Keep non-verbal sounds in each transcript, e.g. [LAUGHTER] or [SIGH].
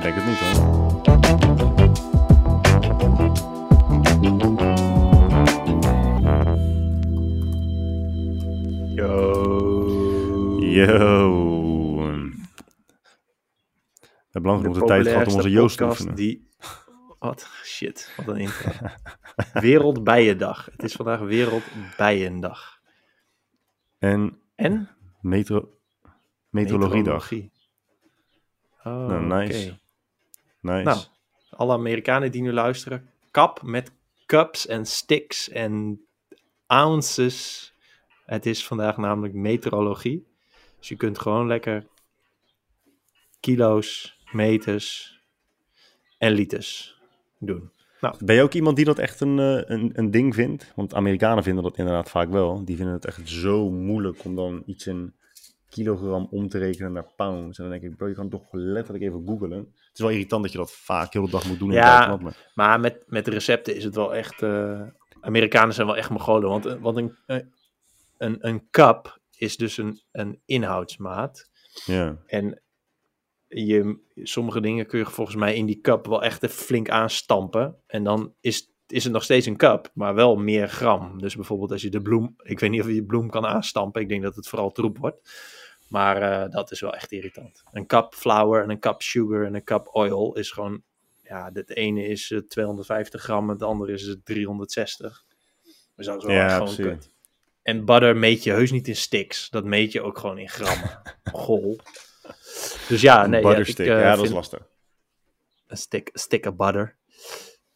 Ik denk het niet hoor. Yo. Yo. We hebben lang genoeg de tijd gehad om onze Joost te oefenen. die... Wat? Shit, wat een intro. [LAUGHS] Wereldbijendag. Het is vandaag Wereldbijendag. En En? metro... meteorologiedag. Meteorologie. Oh, Nou, nice. Nice. Nou, alle Amerikanen die nu luisteren, kap met cups en sticks en ounces. Het is vandaag namelijk meteorologie. Dus je kunt gewoon lekker kilo's, meters en liters doen. Ben je ook iemand die dat echt een, eh, een, een ding vindt? Want Amerikanen vinden dat inderdaad vaak wel. Die vinden het echt zo moeilijk om dan iets in kilogram om te rekenen naar pounds. En dan denk ik, bro, je kan toch letterlijk even googlen. Het is wel irritant dat je dat vaak heel de dag moet doen in Ja. buitenland. Maar Maar met, met de recepten is het wel echt. eh, Amerikanen zijn wel echt Mongolen. Want, eh, want een, eh, een, een cup is dus een, een inhoudsmaat. ja, En je, sommige dingen kun je volgens mij in die cup wel echt flink aanstampen. En dan is, is het nog steeds een cup, maar wel meer gram. Dus bijvoorbeeld als je de bloem, ik weet niet of je bloem kan aanstampen. Ik denk dat het vooral troep wordt. Maar eh, dat is wel echt irritant. Een cup flour en een cup sugar en een cup oil is gewoon... Ja, het ene is eh, 250 gram, het andere is eh, 360. Dus dat is wel Ja, gewoon kut. En butter meet je heus niet in sticks. Dat meet je ook gewoon in grammen. [LAUGHS] Gol. Dus ja, nee. butterstick. Ja, ik, eh, ja, dat is lastig. een stick, stick of butter.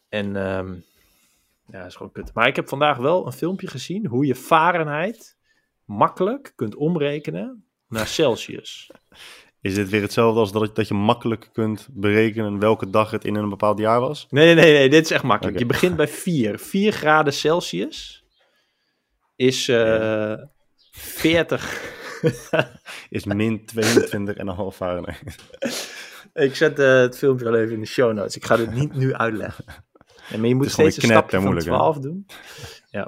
En ehm, ja, dat is gewoon kut. Maar ik heb vandaag wel een filmpje gezien hoe je Fahrenheit makkelijk kunt omrekenen naar Celsius. Is dit weer hetzelfde als dat, dat je makkelijk kunt berekenen welke dag het in een bepaald jaar was? Nee, nee, nee, nee dit is echt makkelijk. Je begint bij 4. 4 graden Celsius is eh 40. [LAUGHS] Is min 22,5 Fahrenheit. ik zet eh, het filmpje wel even in de show notes. Ik ga dit niet nu uitleggen. [LAUGHS] Ja, maar je moet is gewoon steeds een stapje en van moeilijk, hè? 12 doen. Ja.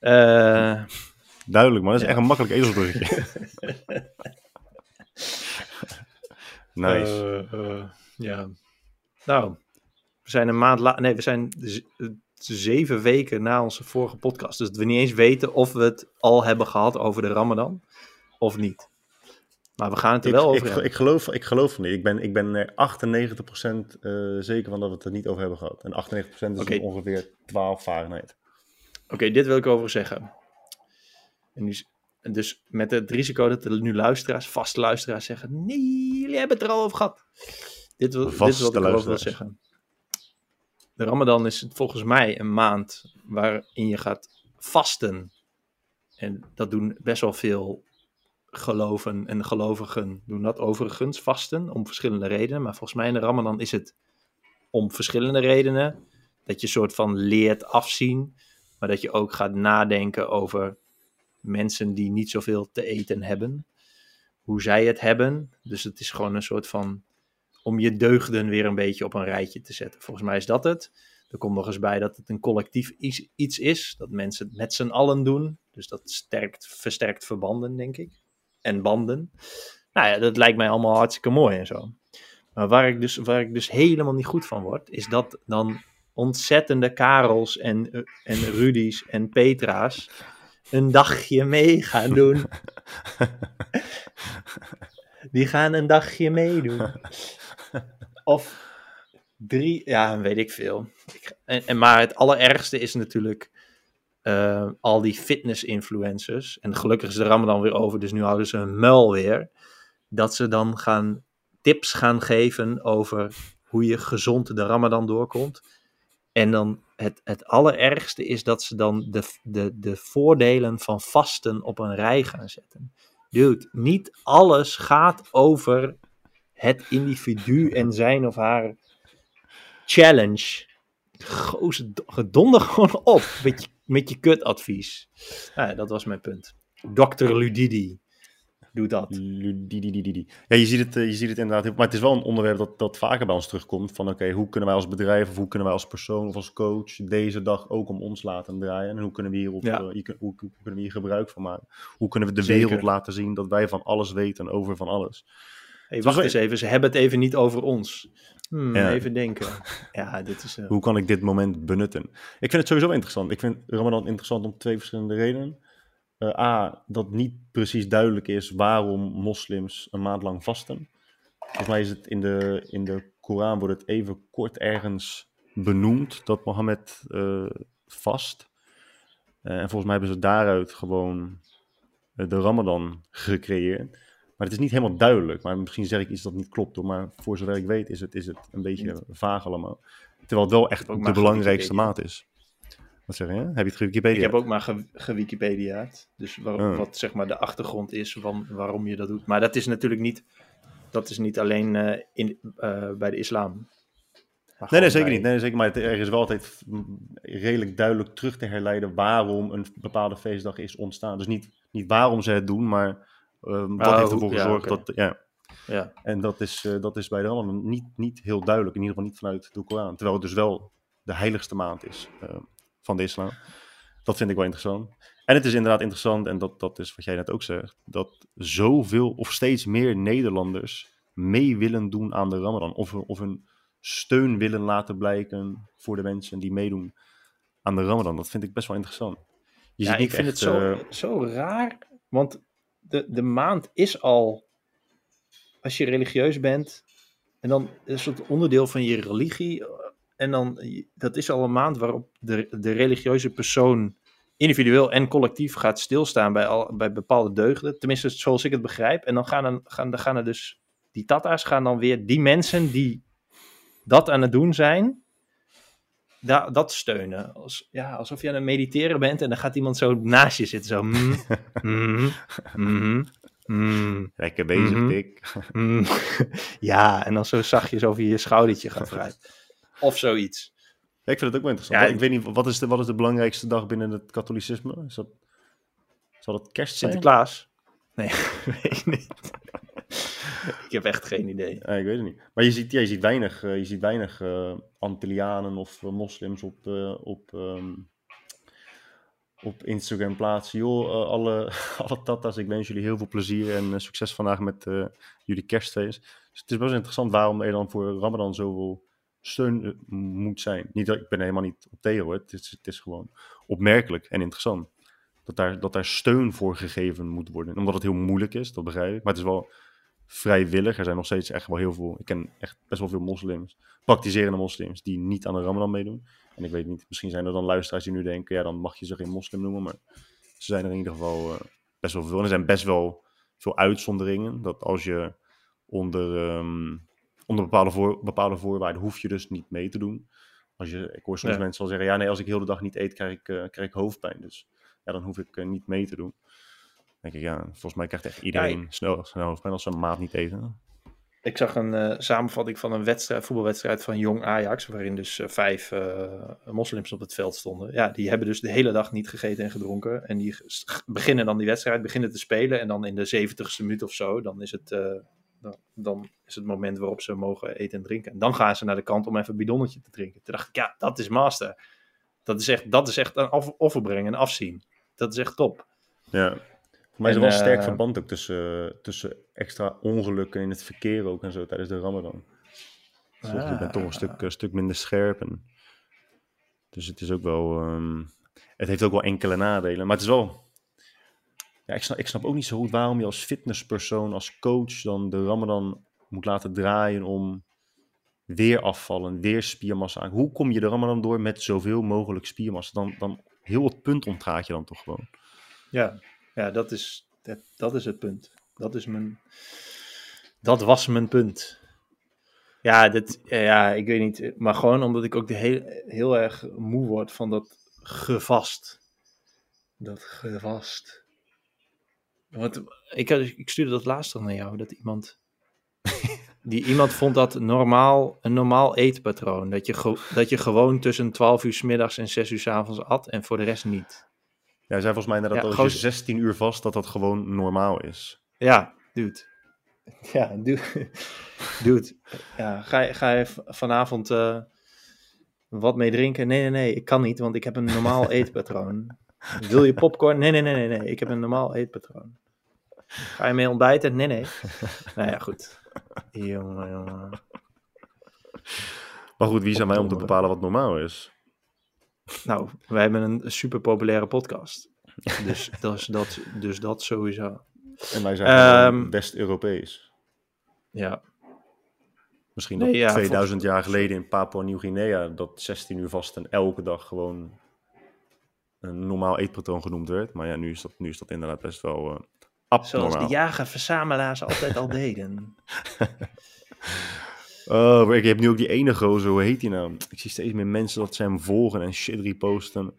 Eh, Duidelijk, man. Dat is Ja. echt een makkelijk ezelsbruggetje. [LAUGHS] nice. Eh, eh, ja. Nou, we zijn een maand later. Nee, we zijn zeven weken na onze vorige podcast. Dus dat we niet eens weten of we het al hebben gehad over de Ramadan of niet. Maar we gaan het er ik, wel ik, over hebben. ik, geloof, ik geloof van niet. Ik ben, ik ben er 98% eh, zeker van dat we het er niet over hebben gehad. En 98% is ongeveer 12 Fahrenheit. Oké, dit wil ik over zeggen. En nu, dus met het risico dat er nu luisteraars, vaste luisteraars zeggen: Nee, jullie hebben het er al over gehad. Dit, wil, dit is wat ik erover wil zeggen. De Ramadan is volgens mij een maand waarin je gaat vasten. En dat doen best wel veel geloven en gelovigen doen dat overigens, vasten, om verschillende redenen. Maar volgens mij in de Ramadan is het om verschillende redenen. Dat je soort van leert afzien, maar dat je ook gaat nadenken over mensen die niet zoveel te eten hebben. Hoe zij het hebben. Dus het is gewoon een soort van om je deugden weer een beetje op een rijtje te zetten. Volgens mij is dat het. Er komt nog eens bij dat het een collectief iets, is. Dat mensen het met z'n allen doen. Dus dat sterkt, versterkt verbanden, denk ik. En banden. Nou ja, dat lijkt mij allemaal hartstikke mooi en zo. Maar waar ik dus, waar ik dus helemaal niet goed van word, is dat dan ontzettende Karels en, eh, en Rudy's en Petra's een dagje mee gaan doen. [LAUGHS] Die gaan een dagje meedoen. [LAUGHS] Of drie, ja, weet ik veel. Ik, en, en, maar het allerergste is natuurlijk eh, al die fitness-influencers. En gelukkig is de Ramadan weer over, dus nu houden ze hun muil weer. Dat ze dan gaan tips gaan geven over hoe je gezond de Ramadan doorkomt. En dan het, het allerergste is dat ze dan de, de, de voordelen van vasten op een rij gaan zetten. Dude, niet alles gaat over het individu en zijn of haar challenge. Goos, gedonder gewoon op met je, met je kutadvies. Nou, ja, dat was mijn punt. Dr. Ludidi doet dat. Ludididididi. Ja, je ziet, het, eh, je ziet het inderdaad. Maar het is wel een onderwerp dat, dat vaker bij ons terugkomt. Van oké, hoe kunnen wij als bedrijf of hoe kunnen wij als persoon of als coach deze dag ook om ons laten draaien? En hoe kunnen we, hierop, Ja. eh, hier, hoe, hoe kunnen we hier gebruik van maken? Hoe kunnen we de Zeker. wereld laten zien dat wij van alles weten over van alles? Hey, wacht wel- eens even, ze hebben het even niet over ons. Hmm, Ja. Even denken. Ja, [LAUGHS] dit is... eh, Hoe kan ik dit moment benutten? Ik vind het sowieso interessant. Ik vind Ramadan interessant om twee verschillende redenen. Eh, A, dat niet precies duidelijk is waarom moslims een maand lang vasten. Volgens mij is het in de, in de Koran wordt het even kort ergens benoemd dat Mohammed eh, vast. En volgens mij hebben ze daaruit gewoon de Ramadan gecreëerd. Maar het is niet helemaal duidelijk. Maar misschien zeg ik iets dat niet klopt. Hoor. Maar voor zover ik weet is het, is het een beetje vaag allemaal. Terwijl het wel echt ook de belangrijkste gewikipedia. maat is. Wat zeg je? Heb je het gewikipedia? Ik heb ook maar ge- gewikipediaat. Dus Oh. wat zeg maar de achtergrond is van waarom je dat doet. Maar dat is natuurlijk niet, dat is niet alleen eh, in, eh, bij de islam. Nee, nee, zeker bij- niet. Nee, zeker. Maar het- er is wel altijd redelijk duidelijk terug te herleiden waarom een bepaalde feestdag is ontstaan. Dus niet, niet waarom ze het doen, maar ehm, wat Oh, heeft ervoor gezorgd dat... Ja. Ja, En dat is, eh, dat is bij de Ramadan niet, niet heel duidelijk. In ieder geval niet vanuit de Koran. Terwijl het dus wel de heiligste maand is eh, van de islam. Dat vind ik wel interessant. En het is inderdaad interessant, en dat, dat is wat jij net ook zegt, dat zoveel of steeds meer Nederlanders mee willen doen aan de Ramadan. Of, of hun steun willen laten blijken voor de mensen die meedoen aan de Ramadan. Dat vind ik best wel interessant. Je ja ik vind echt, het zo, eh, zo raar. Want de, de maand is al, als je religieus bent, en dan is het onderdeel van je religie. eh, En dan, dat is al een maand waarop de, de religieuze persoon individueel en collectief gaat stilstaan bij, al, bij bepaalde deugden. Tenminste, zoals ik het begrijp. En dan gaan gaan, dan gaan er dus, die tata's gaan dan weer die mensen die dat aan het doen zijn, da, dat steunen. Als, ja, alsof je aan het mediteren bent en dan gaat iemand zo naast je zitten. Zo, mm, [LAUGHS] mm, mm, mm, lekker bezig, Mhm. Dick. [LAUGHS] mm. [LAUGHS] Ja, en dan zo zachtjes over je schoudertje gaat vooruit. Of zoiets. Ja, ik vind het ook wel interessant. Ja, ik weet niet, wat is, de, wat is de belangrijkste dag binnen het katholicisme? Is dat, zal dat kerst zijn? Sinterklaas? Nee, weet ik niet. Ik heb echt geen idee. Ja, ik weet het niet. Maar je ziet, je ziet weinig, eh, je ziet weinig eh, Antillianen of eh, moslims op, op, ehm, op Instagram plaatsen. Joh, eh, alle, [LAUGHS] alle tatas, ik wens jullie heel veel plezier en succes vandaag met jullie kerstfeest. Dus het is best interessant waarom er dan voor Ramadan zoveel steun moet zijn. Niet dat, ik ben helemaal niet op tegen hoor. Het is, het is gewoon opmerkelijk en interessant. Dat daar, dat daar steun voor gegeven moet worden. Omdat het heel moeilijk is, dat begrijp ik. Maar het is wel vrijwillig. Er zijn nog steeds echt wel heel veel. Ik ken echt best wel veel moslims, praktiserende moslims, die niet aan de Ramadan meedoen. En ik weet niet, misschien zijn er dan luisteraars die nu denken, ja, dan mag je ze geen moslim noemen. Maar ze zijn er in ieder geval eh, best wel veel. En er zijn best wel veel uitzonderingen. Dat als je onder, ehm, onder bepaalde, voor, bepaalde voorwaarden hoef je dus niet mee te doen. Als je, ik hoor soms Ja. mensen al zeggen, ja, nee, als ik heel de dag niet eet, krijg ik, eh, krijg ik hoofdpijn. Dus ja, dan hoef ik eh, niet mee te doen. Dan denk ik, ja, volgens mij krijgt echt iedereen snel, snel hoofdpijn als ze een maat niet eten. Ik zag een eh, samenvatting van een wedstrijd, voetbalwedstrijd van Jong Ajax, waarin dus eh, vijf eh, moslims op het veld stonden. Ja, die hebben dus de hele dag niet gegeten en gedronken. En die beginnen dan die wedstrijd, beginnen te spelen. En dan in de zeventigste minuut of zo, dan is het, dan, dan is het moment waarop ze mogen eten en drinken. En dan gaan ze naar de kant om even een bidonnetje te drinken. Toen dacht ik, ja, dat is master. Dat is echt, dat is echt een offer- offer brengen, een afzien. Dat is echt top. Ja. Voor mij is er wel een sterk eh, verband ook tussen, tussen extra ongelukken in het verkeer ook en zo tijdens de Ramadan. Dus je bent toch een stuk, een stuk minder scherp. En, dus het is ook wel. ehm, het heeft ook wel enkele nadelen. Maar het is wel. Ja, ik, snap, ik snap ook niet zo goed waarom je als fitnesspersoon, als coach, dan de Ramadan moet laten draaien om weer afvallen, weer spiermassa aan. Hoe kom je de Ramadan door met zoveel mogelijk spiermassa? Dan, dan heel het punt ontgaat je dan toch gewoon. Ja, ja dat, is, dat, dat is het punt. Dat is mijn. Dat was mijn punt. Ja, dit, ja, ik weet niet. Maar gewoon omdat ik ook heel, heel erg moe word van dat gevast. Dat gevast. Want ik, ik stuurde dat laatst nog naar jou. Dat iemand. [LAUGHS] Die iemand vond dat normaal, een normaal eetpatroon. Dat je, dat je gewoon tussen 12 uur 's middags en 6 uur 's avonds at en voor de rest niet. Ja, zei volgens mij inderdaad Ja, dat als je gozer- 16 uur vast, dat dat gewoon normaal is. Ja, dude. [LAUGHS] Ja, dude. [LAUGHS] dude. Ja, ga, je- ga je vanavond eh, wat mee drinken? Nee, nee, nee, ik kan niet, want ik heb een normaal [LAUGHS] eetpatroon. Wil je popcorn? Nee, nee, nee, nee, nee, ik heb een normaal eetpatroon. Ga je mee ontbijten? Nee, nee. Nou ja, goed. jongen, jongen. Maar goed, wie zijn wij om te bepalen wat normaal is? Nou, wij hebben een super populaire podcast. [LAUGHS] Dus dat, is dat, dus dat sowieso. En wij zijn gewoon Ehm, West-Europees. Ja, Misschien Nee, dat ja, 2000 jaar geleden in Papua-Nieuw-Guinea dat 16 uur vast en elke dag gewoon een normaal eetpatroon genoemd werd. Maar ja, nu is dat, nu is dat inderdaad best wel eh zoals abnormaal. de jager-verzamelaars altijd al [LAUGHS] deden. [LAUGHS] Oh, ik heb nu ook die ene gozer, hoe heet die nou? Ik zie steeds meer mensen dat ze hem volgen en shit reposten.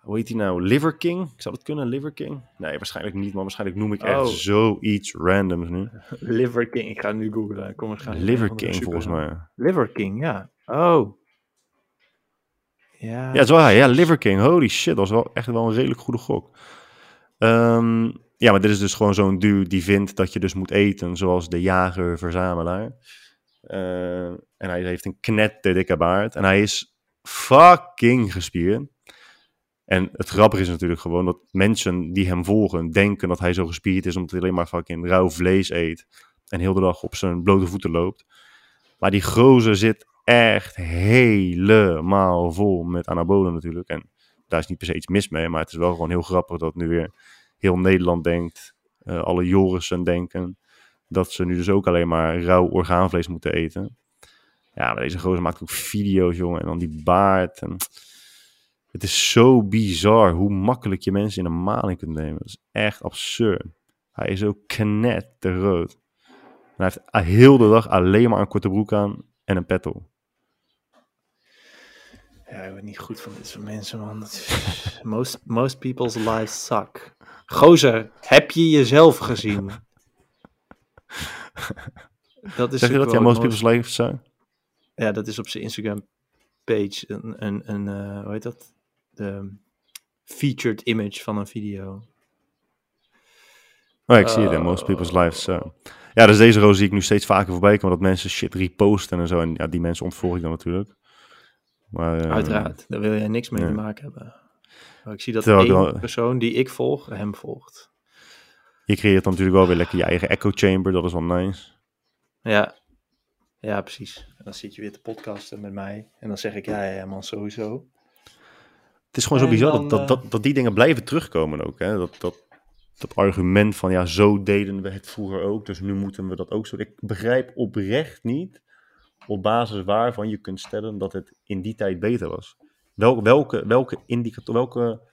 Hoe heet die nou? Liver King? Zou dat kunnen, Liver King? Nee, waarschijnlijk niet, maar waarschijnlijk noem ik echt Oh. zoiets randoms nu. [LAUGHS] Liver King, ik ga nu googlen. Kom waarschijnlijk Liver een of andere King, volgens mij. Liver King, ja. Oh. Ja. Ja. Ja, Liver King. Holy shit, dat was wel echt wel een redelijk goede gok. Ehm, ja, maar dit is dus gewoon zo'n dude die vindt dat je dus moet eten zoals de jager-verzamelaar. Eh, en hij heeft een knetterdikke baard. En hij is fucking gespierd. En het grappige is natuurlijk gewoon dat mensen die hem volgen denken dat hij zo gespierd is omdat hij alleen maar fucking rauw vlees eet. En heel de dag op zijn blote voeten loopt. Maar die gozer zit echt helemaal vol met anabolen natuurlijk. En daar is niet per se iets mis mee, maar het is wel gewoon heel grappig dat nu weer heel Nederland denkt, eh, alle Jorissen denken, dat ze nu dus ook alleen maar rauw orgaanvlees moeten eten. Ja, maar deze gozer maakt ook video's, jongen, en dan die baard. En... Het is zo bizar hoe makkelijk je mensen in een maling kunt nemen. Dat is echt absurd. Hij is ook knetterrood. En hij heeft heel de dag alleen maar een korte broek aan en een pet op. Ja, ik ben niet goed van dit soort mensen, man. [LAUGHS] Most, most people's lives suck. Gozer, heb je jezelf gezien? [LAUGHS] Dat is Zeg je dat? Ja, most people's lives zijn? Ja, dat is op zijn Instagram page een, een, een eh, hoe heet dat? De featured image van een video. Oh, ik zie het. in Most people's lives zijn. Ja, dus deze roos zie ik nu steeds vaker voorbij komen. Dat mensen shit reposten en zo. En ja, die mensen ontvolg ik dan natuurlijk. Maar, eh, Uiteraard, daar wil jij niks mee te maken hebben. Maar ik zie dat Terwijl één persoon die ik volg, hem volgt. Je creëert dan natuurlijk wel weer lekker je eigen echo chamber. Dat is wel nice. Ja, ja precies. En dan zit je weer te podcasten met mij. En dan zeg ik, ja, ja, man, sowieso. Het is gewoon zo bizar dan, dat, dat, dat, dat die dingen blijven terugkomen ook. Hè? Dat, dat, dat argument van ja, zo deden we het vroeger ook. Dus nu moeten we dat ook zo. Ik begrijp oprecht niet op basis waarvan je kunt stellen dat het in die tijd beter was. Wel, welke, welke indicator, welke...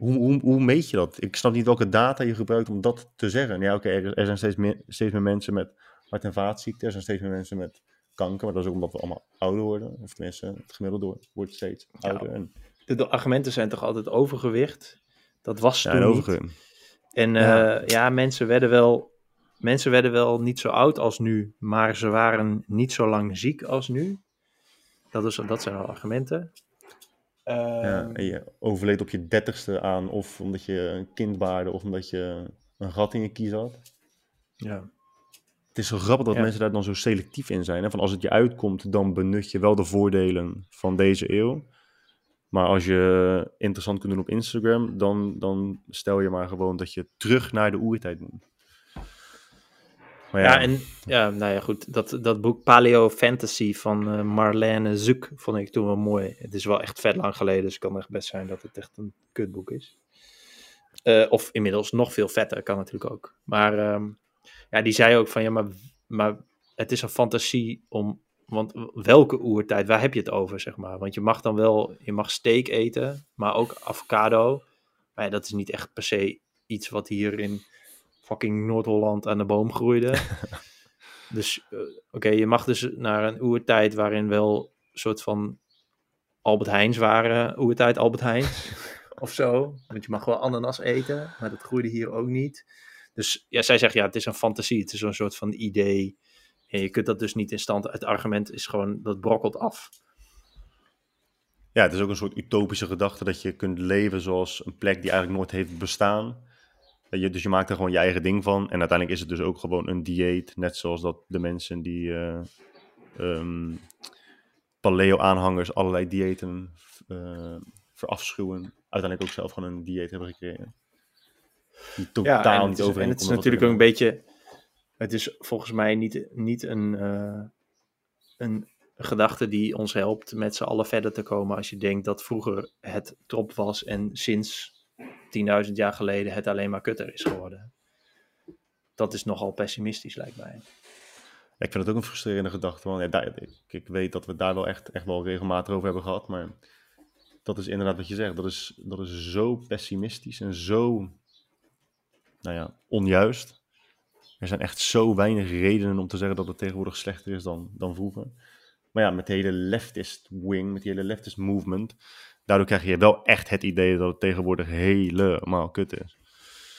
Hoe, hoe, hoe meet je dat? Ik snap niet welke data je gebruikt om dat te zeggen. Ja, oké, er, er zijn steeds meer, steeds meer mensen met hart- en vaatziekten. Er zijn steeds meer mensen met kanker. Maar dat is ook omdat we allemaal ouder worden. Of tenminste, het gemiddelde wordt- wordt steeds ouder. En, De, de argumenten zijn toch altijd overgewicht? Dat was ja, toen en niet. En Ja. ja, ja mensen, werden wel, mensen werden wel niet zo oud als nu, maar ze waren niet zo lang ziek als nu. Dat, is, dat zijn wel argumenten. Ja, Ehm, en je overleed op je dertigste aan, of omdat je een kind baarde, of omdat je een gat in je kies had. ja. Het is zo grappig dat Ja. mensen daar dan zo selectief in zijn. Hè? Van als het je uitkomt, dan benut je wel de voordelen van deze eeuw. Maar als je interessant kunt doen op Instagram, dan, dan stel je maar gewoon dat je terug naar de oertijd moet. Maar Ja, en ja, nou ja, goed. Dat, dat boek Paleo Fantasy van eh, Marlene Zuk vond ik toen wel mooi. Het is wel echt vet lang geleden, dus het kan echt best zijn dat het echt een kutboek is. Eh, of inmiddels nog veel vetter, kan natuurlijk ook. Maar ehm, ja, die zei ook van ja, maar, maar het is een fantasie om. Want welke oertijd, waar heb je het over, zeg maar? Want je mag dan wel, je mag steak eten, maar ook avocado. Maar ja, dat is niet echt per se iets wat hier in fucking Noord-Holland aan de boom groeide. [LAUGHS] dus eh, oké, je mag dus naar een oertijd waarin wel een soort van Albert Heijns waren, oertijd Albert Heijns [LAUGHS] of zo. Want je mag wel ananas eten, maar dat groeide hier ook niet. Dus ja, zij zegt ja, het is een fantasie, het is een soort van idee. En je kunt dat dus niet in stand. Het argument is gewoon, dat brokkelt af. Ja, het is ook een soort utopische gedachte dat je kunt leven zoals een plek die eigenlijk nooit heeft bestaan. Je, dus je maakt er gewoon je eigen ding van. En uiteindelijk is het dus ook gewoon een dieet. Net zoals dat de mensen die eh, ehm, paleo-aanhangers allerlei diëten eh, verafschuwen. Uiteindelijk ook zelf gewoon een dieet hebben gekregen. Die totaal en niet overeenkomt en het is natuurlijk ook een beetje. het is volgens mij niet, niet een, uh, een gedachte die ons helpt met z'n allen verder te komen. Als je denkt dat vroeger het top was en sinds 10.000 jaar geleden het alleen maar kutter is geworden. Dat is nogal pessimistisch, lijkt mij. Ik vind het ook een frustrerende gedachte. Want ja, ik, weet dat we daar wel echt, echt wel regelmatig over hebben gehad. Maar dat is inderdaad wat je zegt. Dat is, dat is zo pessimistisch en zo nou ja, onjuist. Er zijn echt zo weinig redenen om te zeggen dat het tegenwoordig slechter is dan, dan vroeger. Maar ja, met de hele leftist wing, met die hele leftist movement, daardoor krijg je wel echt het idee dat het tegenwoordig helemaal kut is.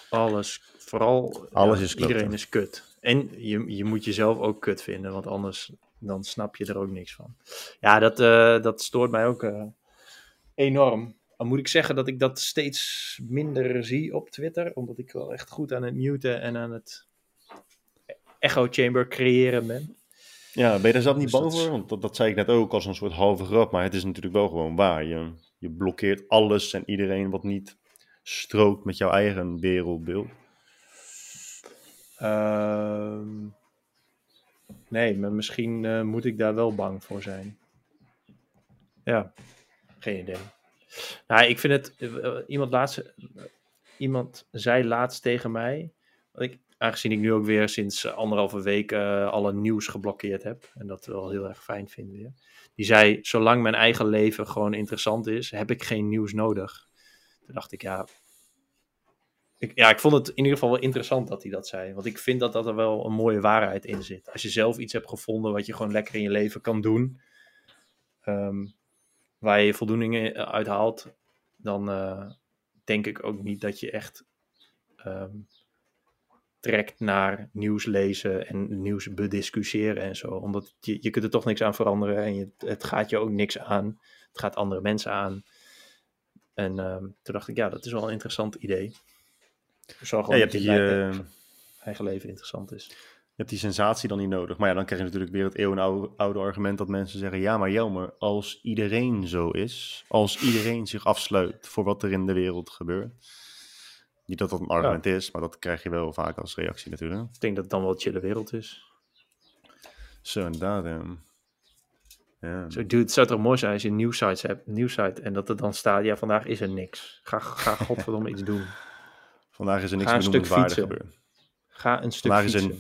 Alles, vooral Alles is iedereen is kut. En je, je moet jezelf ook kut vinden, want anders dan snap je er ook niks van. Ja, dat, uh, dat stoort mij ook uh, enorm. Dan moet ik zeggen dat ik dat steeds minder zie op Twitter, omdat ik wel echt goed aan het muten en aan het echo chamber creëren ben. Ja, ben je daar zelf niet dus bang voor? Want dat, dat zei ik net ook als een soort halve grap, maar het is natuurlijk wel gewoon waar. Je, je blokkeert alles en iedereen wat niet strookt met jouw eigen wereldbeeld. Ehm, nee, maar misschien uh, moet ik daar wel bang voor zijn. Ja, geen idee. Nou, ik vind het. Uh, iemand, laatst, iemand zei laatst tegen mij. Ik, aangezien ik nu ook weer sinds anderhalve week alle nieuws geblokkeerd heb. En dat wel heel erg fijn vind weer. Die zei: Zolang mijn eigen leven gewoon interessant is, heb ik geen nieuws nodig. Toen dacht ik, ja, ik, ja, ik vond het in ieder geval wel interessant dat hij dat zei. Want ik vind dat, dat er wel een mooie waarheid in zit. Als je zelf iets hebt gevonden wat je gewoon lekker in je leven kan doen. Ehm, waar je voldoening uit haalt. Dan uh, denk ik ook niet dat je echt um, trekt naar nieuws lezen en nieuws bediscussiëren en zo. Omdat je, je kunt er toch niks aan veranderen. En je, het gaat je ook niks aan. Het gaat andere mensen aan. En um, toen dacht ik, ja, dat is wel een interessant idee. Zo gewoon ja, je hebt die, uh, eigen leven interessant is. Je hebt die sensatie dan niet nodig. Maar ja, dan krijg je natuurlijk weer het eeuwenoude argument dat mensen zeggen... ja, maar Jelmer, als iedereen zo is... als iedereen zich afsluit voor wat er in de wereld gebeurt... Niet dat dat een argument is, maar dat krijg je wel vaak als reactie natuurlijk. Ik denk dat het dan wel chille wereld is. Zo, inderdaad. Ja. Ja. Zo, dude, het zou toch mooi zijn als je een nieuwsite hebt, nieuwsite en dat er dan staat, ja, vandaag is er niks. Ga, ga godverdomme iets doen. Vandaag is er niks benoemenswaardig gebeurd. Ga een stuk vandaag Is er,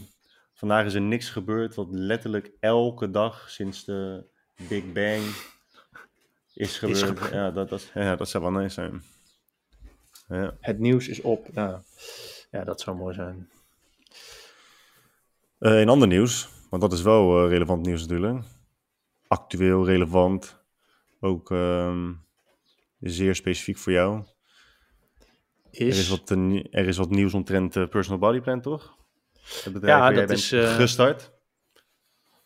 vandaag is er niks gebeurd wat letterlijk elke dag sinds de Big Bang is gebeurd. Ja, dat, dat, ja, dat zou wel nice zijn. Ja. Het nieuws is op. Ja, ja dat zou mooi zijn. Uh, in ander nieuws, want dat is wel uh, relevant nieuws natuurlijk. Actueel, relevant. Ook uh, zeer specifiek voor jou. Is... Er, is wat, er is wat nieuws omtrent uh, Personal Body Plan, toch? Het bedrijf ja, dat is... gestart.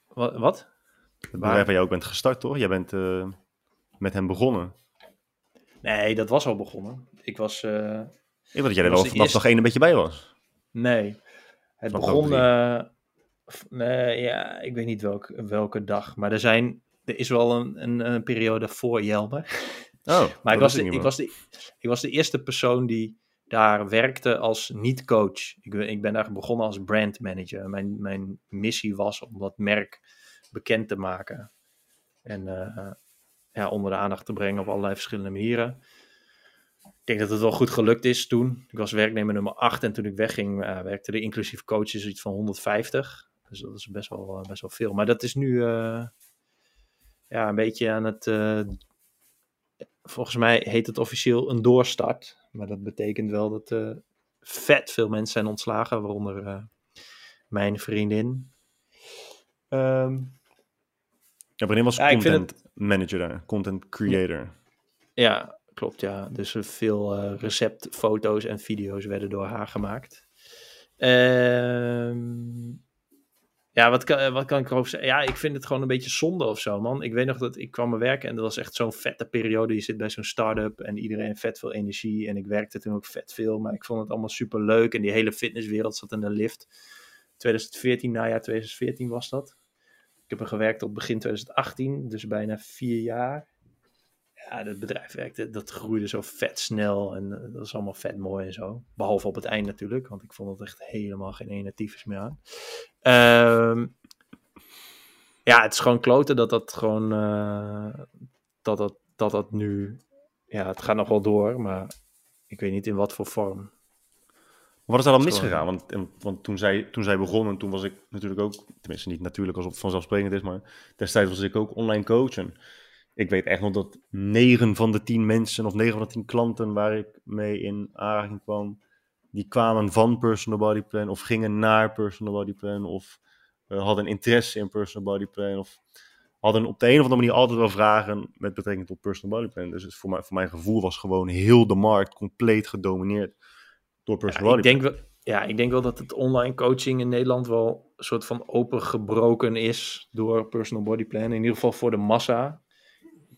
Wat? wat? Het bedrijf waar jij ook bent gestart, toch? Jij bent met hem begonnen. Nee, dat was al begonnen. Ik was... ik weet dat jij er wel vanaf nog één een beetje bij was. Nee. Het begon... nee, ja, ik weet niet welke, welke dag. Maar er zijn... Er is wel een, een, een periode voor Jelmer. Oh, [LAUGHS] maar ik was, de, ik, was de, ik was de eerste persoon die daar werkte als niet-coach. Ik, ik ben daar begonnen als brandmanager. Mijn, mijn missie was om dat merk bekend te maken. En uh, ja, onder de aandacht te brengen op allerlei verschillende manieren. Ik denk dat het wel goed gelukt is toen. Ik was werknemer nummer 8 en toen ik wegging uh, werkte de inclusief coaches iets van 150. Dus dat is best wel, best wel veel. Maar dat is nu uh, ja, een beetje aan het volgens mij heet het officieel een doorstart. Maar dat betekent wel dat vet veel mensen zijn ontslagen, waaronder mijn vriendin. Um, ja, wanneer was ja, content het... manager daar? Content creator? Ja, klopt ja. Dus veel uh, receptfoto's en video's werden door haar gemaakt. Um, ja, wat kan, wat kan ik erover zeggen? Ja, ik vind het gewoon een beetje zonde of zo, man. Ik weet nog dat ik kwam me werken en dat was echt zo'n vette periode. Je zit bij zo'n start-up en iedereen vet veel energie. En ik werkte toen ook vet veel, maar ik vond het allemaal super leuk. En die hele fitnesswereld zat in de lift. 2014, najaar 2014 was dat. Ik heb er gewerkt tot begin 2018, dus bijna vier jaar. Ja, dat bedrijf werkte, dat groeide zo vet snel en eh, dat is allemaal vet mooi en zo. Behalve op het eind natuurlijk, want ik vond het echt helemaal geen ene tyfus meer aan. Ehm, ja, het is gewoon kloten dat dat gewoon, eh, dat, dat, dat dat nu, ja, het gaat nog wel door, maar ik weet niet in wat voor vorm. Wat is er dan misgegaan? Want, en- want toen, zij, toen zij begon, en toen was ik natuurlijk ook, tenminste niet natuurlijk als het vanzelfsprekend is, maar destijds was ik ook online coach. En ik weet echt nog dat 9 van de 10 mensen of 9 van de 10 klanten waar ik mee in aanraking kwam, die kwamen van Personal Body Plan of gingen naar Personal Body Plan of eh, hadden interesse in Personal Body Plan of hadden op de een of andere manier altijd wel vragen met betrekking tot Personal Body Plan. Dus het voor, mij, voor mijn gevoel was gewoon heel de markt compleet gedomineerd door Personal Ja, Body ik denk wel, ja, ik denk wel dat het online coaching in Nederland wel een soort van opengebroken is door personal body plan. In ieder geval voor de massa.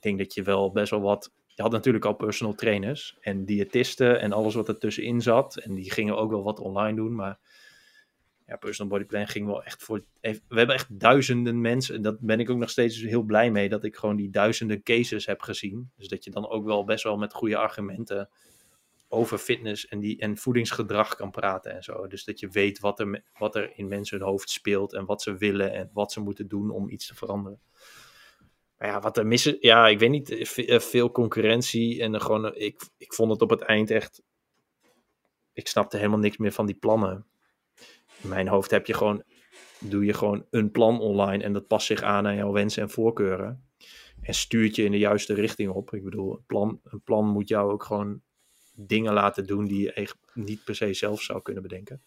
Denk dat je wel best wel wat. Je had natuurlijk al personal trainers en diëtisten en alles wat ertussenin zat. En die gingen ook wel wat online doen. Maar ja, personal body plan ging wel echt voor. We hebben echt duizenden mensen. En dat ben ik ook nog steeds heel blij mee. Dat ik gewoon die duizenden cases heb gezien. Dus dat je dan ook wel best wel met goede argumenten over fitness en, die, en voedingsgedrag kan praten en zo. Dus dat je weet wat er, wat er in mensen hun hoofd speelt en wat ze willen en wat ze moeten doen om iets te veranderen. Ja, wat er mis is, ja, ik weet niet, eh, eh, veel concurrentie en gewoon, eh, ik, ik vond het op het eind echt, ik snapte helemaal niks meer van die plannen. In mijn hoofd heb je gewoon, doe je gewoon een plan online en dat past zich aan aan jouw wensen en voorkeuren. En stuurt je in de juiste richting op. Ik bedoel, een plan, een plan moet jou ook gewoon dingen laten doen die je echt niet per se zelf zou kunnen bedenken.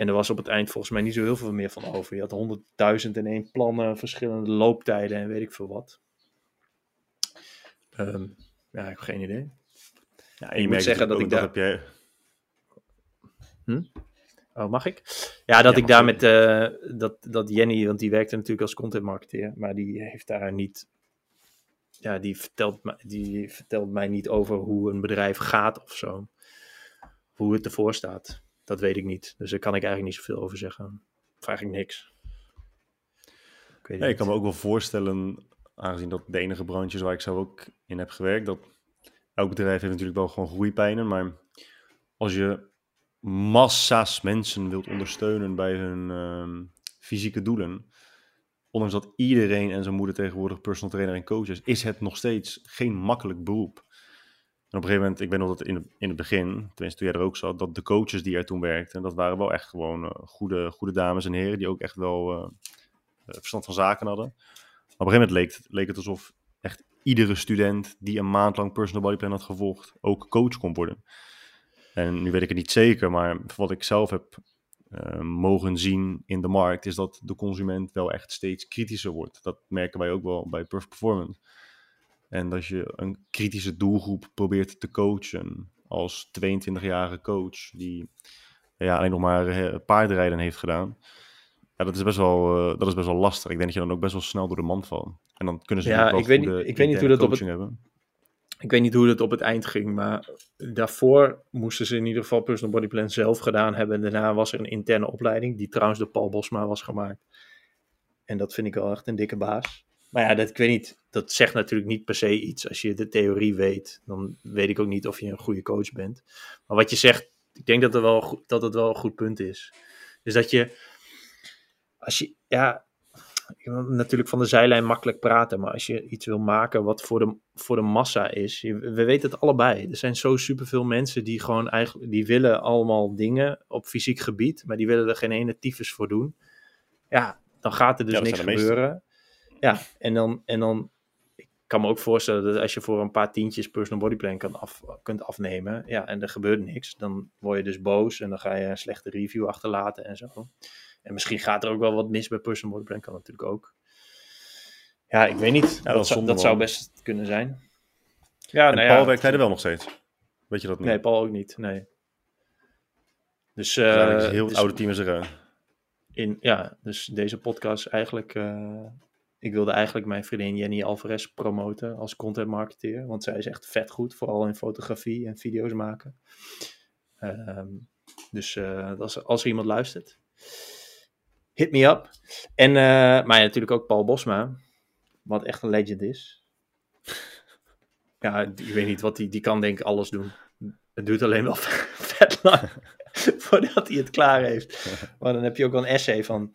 En er was op het eind volgens mij niet zo heel veel meer van over. Je had honderdduizend en één plannen, verschillende looptijden en weet ik veel wat. Ehm, ja, ik heb geen idee. Ja, Ik moet zeggen dat ik daar- heb jij, Oh, mag ik? Ja, dat Ja, ik daar met, eh, dat, dat Jenny, want die werkte natuurlijk als content marketeer, maar die heeft daar niet, ja, die vertelt, die vertelt mij niet over hoe een bedrijf gaat of zo. Hoe het ervoor staat. Dat weet ik niet. Dus daar kan ik eigenlijk niet zoveel over zeggen. Of eigenlijk niks. Ik weet ik kan me ook wel voorstellen, aangezien dat de enige branche is waar ik zelf ook in heb gewerkt, dat elk bedrijf heeft natuurlijk wel gewoon groeipijnen, maar als je massa's mensen wilt ondersteunen bij hun ehm, fysieke doelen, ondanks dat iedereen en zijn moeder tegenwoordig personal trainer en coach is, is het nog steeds geen makkelijk beroep. En op een gegeven moment, ik weet nog dat in, in het begin, tenminste toen jij er ook zat, dat de coaches die er toen werkten, dat waren wel echt gewoon eh, goede, goede dames en heren die ook echt wel eh, eh, verstand van zaken hadden. Maar op een gegeven moment leek het, leek het alsof echt iedere student die een maand lang personal body plan had gevolgd, ook coach kon worden. En nu weet ik het niet zeker, maar wat ik zelf heb mogen zien in de markt, is dat de consument wel echt steeds kritischer wordt. Dat merken wij ook wel bij Perfect Performance. En dat je een kritische doelgroep probeert te coachen als 22-jarige coach die ja, alleen nog maar paardrijden heeft gedaan. Ja, dat is, best wel, eh, dat is best wel lastig. Ik denk dat je dan ook best wel snel door de mand valt. En dan kunnen ze Ja, ik weet niet- ik weet niet hoe dat op het- coaching hebben. Ik weet niet hoe het op het eind ging, maar daarvoor moesten ze in ieder geval Personal Body Plan zelf gedaan hebben. En daarna was er een interne opleiding, die trouwens door Paul Bosma was gemaakt. En dat vind ik wel echt een dikke baas. Maar ja, dat, ik weet niet, dat zegt natuurlijk niet per se iets. Als je de theorie weet, dan weet ik ook niet of je een goede coach bent. Maar wat je zegt, ik denk dat, er wel, dat het wel een goed punt is. Dus dat je, als je, ja, je kan natuurlijk van de zijlijn makkelijk praten, maar als je iets wil maken wat voor de, voor de massa is, je- we weten het allebei. Er zijn zo superveel mensen die gewoon eigenlijk, die willen allemaal dingen op fysiek gebied, maar die willen er geen ene tyfus voor doen. Ja, dan gaat er dus Ja, niks gebeuren. Ja, en dan, en dan, ik kan me ook voorstellen dat als je voor een paar tientjes personal body plan kan af, kunt afnemen, ja, en er gebeurt niks, dan word je dus boos en dan ga je een slechte review achterlaten en zo. En misschien gaat er ook wel wat mis bij personal body plan, kan natuurlijk ook. Ja, ik weet niet. dat dat zou, dat best kunnen zijn. Ja, en nou Paul ja. werkt hij er wel nog steeds. Weet je dat niet? Nee, Paul ook niet. Nee. Dus, Dus eigenlijk is eh, heel het dus oude team is eruit. in, ja, dus deze podcast eigenlijk. eh, ik wilde eigenlijk mijn vriendin Jenny Alvarez promoten als content marketeer. Want zij is echt vet goed, vooral in fotografie en video's maken. Ehm, dus eh, als, als er iemand luistert, hit me up. En, eh, maar natuurlijk ook Paul Bosma, wat echt een legend is. ja, ik weet niet wat die, die kan denk ik alles doen. Het duurt alleen wel [LAUGHS] vet lang voordat hij het klaar heeft. Maar dan heb je ook wel een essay van...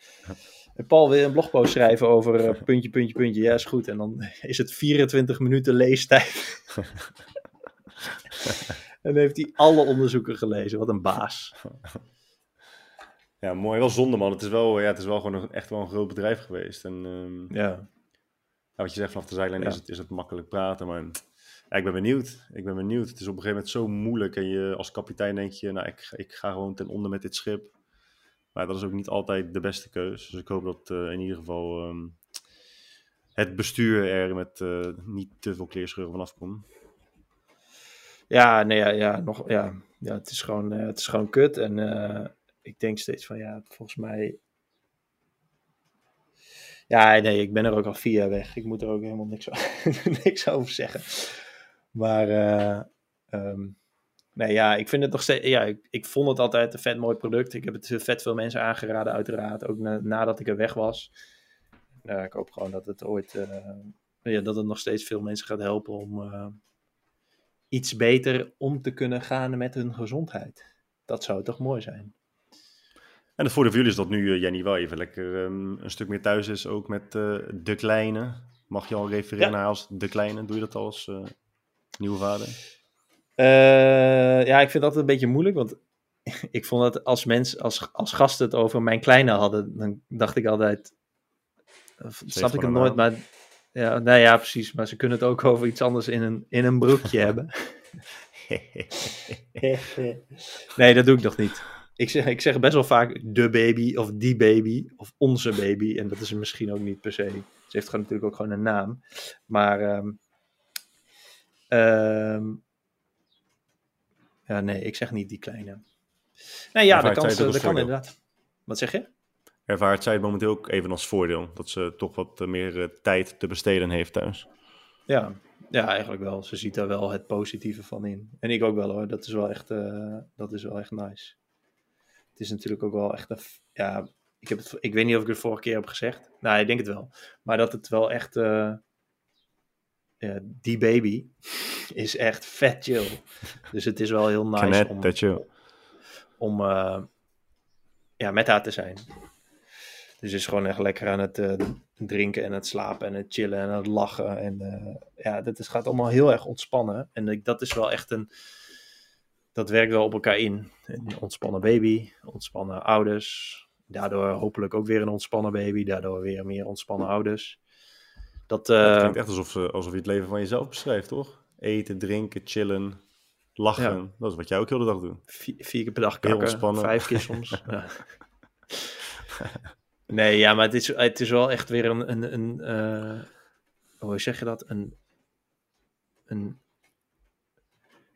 Paul wil een blogpost schrijven over uh, puntje, puntje, puntje. Ja, is goed. En dan [LAUGHS] is het 24 minuten leestijd. [LAUGHS] en dan heeft hij alle onderzoeken gelezen. Wat een baas. Ja, mooi. Wel zonde, man. Het is wel, ja, het is wel gewoon een, echt wel een groot bedrijf geweest. En, um, ja. wat je zegt vanaf de zijlijn is, het, is het makkelijk praten. Maar ja, ik ben benieuwd. Ik ben benieuwd. Het is op een gegeven moment zo moeilijk. En je als kapitein denk je, nou, ik, ik ga gewoon ten onder met dit schip. Maar dat is ook niet altijd de beste keus. Dus ik hoop dat uh, in ieder geval um, het bestuur er met uh, niet te veel kleerscheuren vanaf komt. Ja, nee, ja, ja, nog, ja, ja het, is gewoon, uh, het is gewoon kut. En ik denk steeds van, ja, volgens mij... Ja, nee, ik ben er ook al vier weg. Ik moet er ook helemaal niks, [LAUGHS] niks over zeggen. Maar... Um, Nee, ja, ik vind het nog steeds. Ja, ik, ik, vond het altijd een vet mooi product. Ik heb het vet veel mensen aangeraden, uiteraard. Ook na, nadat ik er weg was. Nou, ik hoop gewoon dat het ooit. Uh, ja, dat het nog steeds veel mensen gaat helpen om uh, iets beter om te kunnen gaan met hun gezondheid. Dat zou toch mooi zijn. En het voordeel voor jullie is dat nu uh, Jenny wel even lekker um, een stuk meer thuis is, ook met de kleine. Mag je al refereren ja. naar als de kleine? Doe je dat al als nieuwe vader? Uh, ja, ik vind altijd een beetje moeilijk, want [LAUGHS] ik vond dat als mensen, als, als gasten het over mijn kleine hadden, dan dacht ik altijd, snap ik het nooit, maar ja, nou ja, precies, maar ze kunnen het ook over iets anders in een, in een broekje [LAUGHS] hebben. nee, dat doe ik nog niet. Ik zeg, ik zeg best wel vaak de baby of die baby of onze baby. En dat is misschien ook niet per se. Ze heeft gewoon natuurlijk ook gewoon een naam. Maar um, um, ja, nee, ik zeg niet die kleine. Nee, ja, dat kan, dat kan inderdaad. Wat zeg je? Ervaart zij het momenteel ook even als voordeel? Dat ze toch wat meer uh, tijd te besteden heeft thuis? Ja, ja, eigenlijk wel. Ze ziet daar wel het positieve van in. En ik ook wel hoor. Dat is wel echt, uh, dat is wel echt nice. Het is natuurlijk ook wel echt een... Ja, ik, heb het, ik weet niet of ik het vorige keer heb gezegd. Nou, ik denk het wel. Maar dat het wel echt... Uh, ja, die baby is echt vet chill. Dus het is wel heel nice om, chill. om uh, ja, met haar te zijn. Dus is gewoon echt lekker aan het uh, drinken en het slapen en het chillen en het lachen. En uh, ja, dat is, gaat allemaal heel erg ontspannen. En ik, dat is wel echt een. Dat werkt wel op elkaar in. Een ontspannen baby, ontspannen ouders. Daardoor hopelijk ook weer een ontspannen baby. Daardoor weer meer ontspannen ouders. Dat, uh, het klinkt echt alsof, alsof je het leven van jezelf beschrijft, toch? Eten, drinken, chillen, lachen. Ja. Dat is wat jij ook heel de dag doet. Vier, vier keer per dag kakken, heel ontspannen. vijf keer soms. [LAUGHS] ja. Nee, ja, maar het is, het is wel echt weer een, een, een uh, hoe zeg je dat? Een, een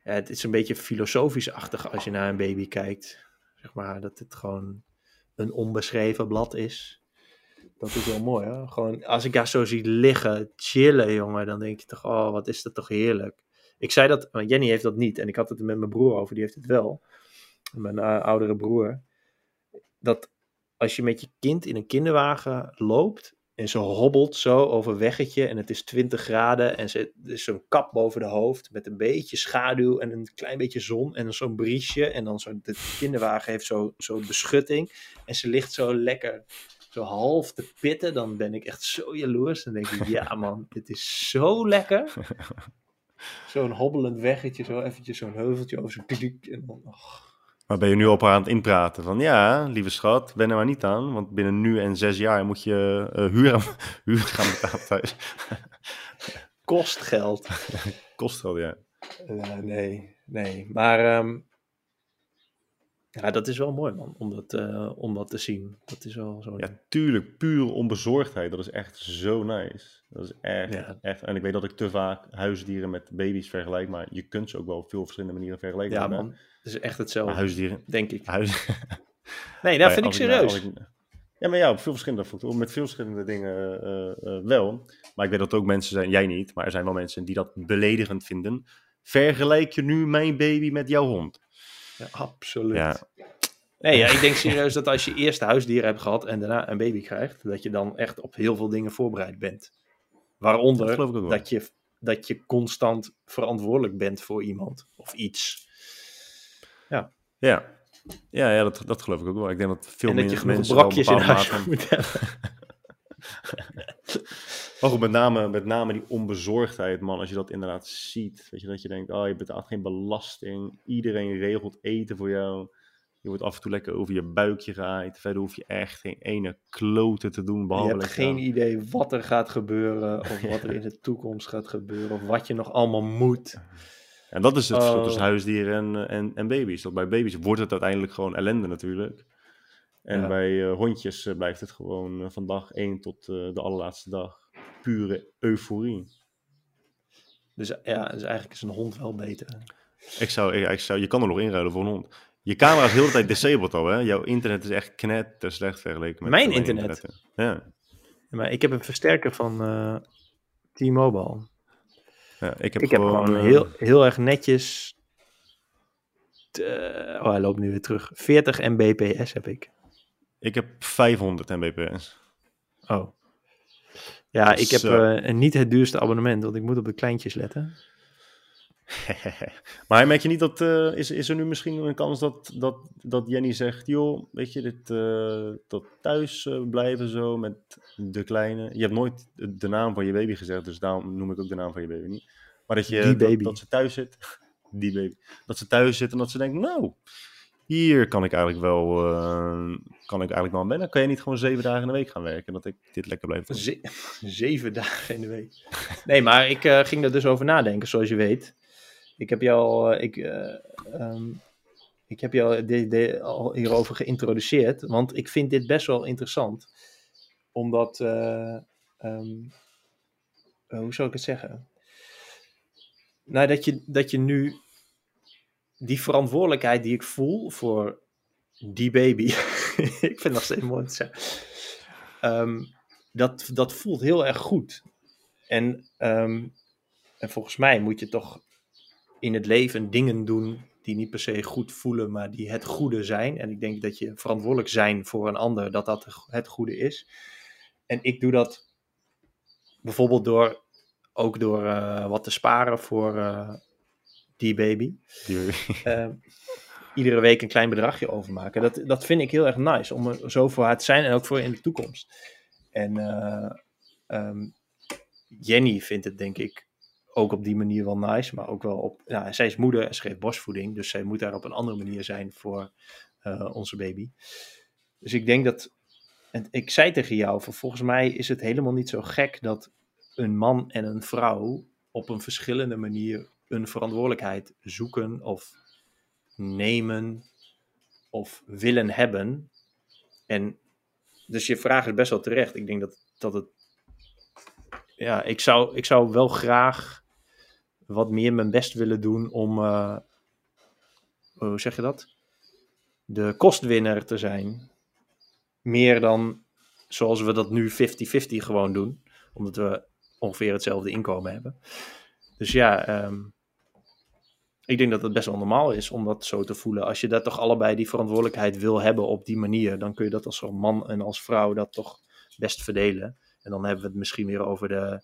ja, het is een beetje filosofisch-achtig als je naar een baby kijkt. Zeg maar dat het gewoon een onbeschreven blad is. Dat is wel mooi, hè? Gewoon, als ik daar zo zie liggen, chillen, jongen, dan denk je toch, oh, wat is dat toch heerlijk. Ik zei dat, maar Jenny heeft dat niet. En ik had het er met mijn broer over, die heeft het wel. Mijn uh, oudere broer. Dat als je met je kind in een kinderwagen loopt en ze hobbelt zo over weggetje en het is 20 graden en ze, is zo'n kap boven de hoofd met een beetje schaduw en een klein beetje zon en zo'n briesje en dan zo, de kinderwagen heeft zo'n zo beschutting en ze ligt zo lekker zo half te pitten, dan ben ik echt zo jaloers. Dan denk ik, ja [LAUGHS] man, dit is zo lekker. [LAUGHS] Zo'n hobbelend weggetje, zo eventjes zo'n heuveltje over zo'n publiek. En dan, oh. Maar ben je nu op aan het inpraten van, ja, lieve schat, ben er maar niet aan. Want binnen nu en zes jaar moet je uh, huur, [LAUGHS] huur gaan betalen thuis. Kost geld. Kost geld, ja. Uh, nee, nee. Maar um, ja, dat is wel mooi, man, om dat, uh, om dat te zien. Dat is wel zo. Ja, tuurlijk, puur onbezorgdheid. Dat is echt zo nice. Dat is echt, ja. echt. En ik weet dat ik te vaak huisdieren met baby's vergelijk, maar je kunt ze ook wel op veel verschillende manieren vergelijken. Ja, man. Het is echt hetzelfde. Maar huisdieren. Denk ik. Huis... [LAUGHS] nee, dat vind ik serieus. Ik, ja, maar ja, op veel verschillende factoren, met veel verschillende dingen uh, uh, wel. Maar ik weet dat er ook mensen zijn, jij niet, maar er zijn wel mensen die dat beledigend vinden. Vergelijk je nu mijn baby met jouw hond? Ja, absoluut. Ja. Nee, ja, ik denk [LAUGHS] serieus dat als je eerst huisdieren hebt gehad en daarna een baby krijgt, dat je dan echt op heel veel dingen voorbereid bent. Waaronder dat, dat je dat je constant verantwoordelijk bent voor iemand of iets. Ja, ja, ja dat, dat geloof ik ook wel. Ik denk dat veel en meer dat genoeg mensen brakjes in huis moet hebben. [LAUGHS] Maar goed, met name, met name die onbezorgdheid, man. Als je dat inderdaad ziet. Weet je, dat je denkt, oh, je betaalt geen belasting. Iedereen regelt eten voor jou. Je wordt af en toe lekker over je buikje gehaaid. Verder hoef je echt geen ene klote te doen. Je Behalve hebt lekker- geen idee wat er gaat gebeuren, [LAUGHS] of wat er in de toekomst gaat gebeuren, of wat je nog allemaal moet. [LAUGHS] En dat is het verschil Oh. tussen huisdieren en, en, en baby's. Dat bij baby's wordt het uiteindelijk gewoon ellende natuurlijk. En Ja. bij eh, hondjes eh, blijft het gewoon eh, van dag 1 tot de allerlaatste dag pure euforie. Dus ja, dus eigenlijk is een hond wel beter. Ik zou, ik, ik zou, je kan er nog inruilen voor een hond. Je camera is de hele tijd disabled al, hè? Jouw internet is echt knetter slecht vergeleken met Mijn internet? Ja. Maar ik heb een versterker van eh, T-Mobile. ja, ik heb Ik heb gewoon, eh, heel, heel erg netjes. te- oh, hij loopt nu weer terug. 40 Mbps heb ik. Ik heb 500 mbps. Oh. Ja, Dus, ik heb eh, eh, niet het duurste abonnement, want ik moet op de kleintjes letten. [LAUGHS] maar merk je niet dat, eh, is, is er nu misschien een kans dat, dat, dat Jenny zegt, joh, weet je, dit, eh, dat thuis eh, blijven zo met de kleine. Je hebt nooit de naam van je baby gezegd, dus daarom noem ik ook de naam van je baby niet. Maar dat, je, dat- ze thuis zit, [LAUGHS] die baby, dat ze thuis zit en dat ze denkt, nou, hier kan ik eigenlijk wel, kan ik eigenlijk wel aan wennen. Kan je niet gewoon zeven dagen in de week gaan werken, dat ik dit lekker blijf doen? Ze- [LAUGHS] zeven dagen in de week. Nee, maar ik ging er dus over nadenken, zoals je weet. Ik heb jou, eh, ik, eh, ehm, ik heb jou al hierover geïntroduceerd, want ik vind dit best wel interessant. Omdat, eh, ehm, eh, hoe zou ik het zeggen? Nou, dat je, dat je nu die verantwoordelijkheid die ik voel voor die baby, [LAUGHS] ik vind het nog steeds mooi te zeggen, Ehm, dat, dat voelt heel erg goed. En, en volgens mij moet je toch in het leven dingen doen die niet per se goed voelen, maar die het goede zijn. En ik denk dat je verantwoordelijk zijn voor een ander, dat dat het goede is. En ik doe dat bijvoorbeeld door ook door eh, wat te sparen voor eh, die baby. Die. [LAUGHS] Eh, iedere week een klein bedragje overmaken. Dat, dat vind ik heel erg nice om er zo voor haar te zijn en ook voor in de toekomst. En eh, ehm, Jenny vindt het denk ik ook op die manier wel nice, maar ook wel op. Ja, zij is moeder en ze geeft borstvoeding, dus zij moet daar op een andere manier zijn voor eh, onze baby. Dus ik denk dat. En ik zei tegen jou, volgens mij is het helemaal niet zo gek dat een man en een vrouw op een verschillende manier een verantwoordelijkheid zoeken of nemen of willen hebben. En dus je vraag is best wel terecht. Ik denk dat, dat het. Ja, ik zou, ik zou wel graag wat meer mijn best willen doen om. eh, hoe zeg je dat? De kostwinner te zijn. Meer dan zoals we dat nu 50-50 gewoon doen. Omdat we ongeveer hetzelfde inkomen hebben. Dus ja, ehm, ik denk dat het best wel normaal is om dat zo te voelen. Als je dat toch allebei die verantwoordelijkheid wil hebben op die manier, dan kun je dat als man en als vrouw dat toch best verdelen. En dan hebben we het misschien weer over de,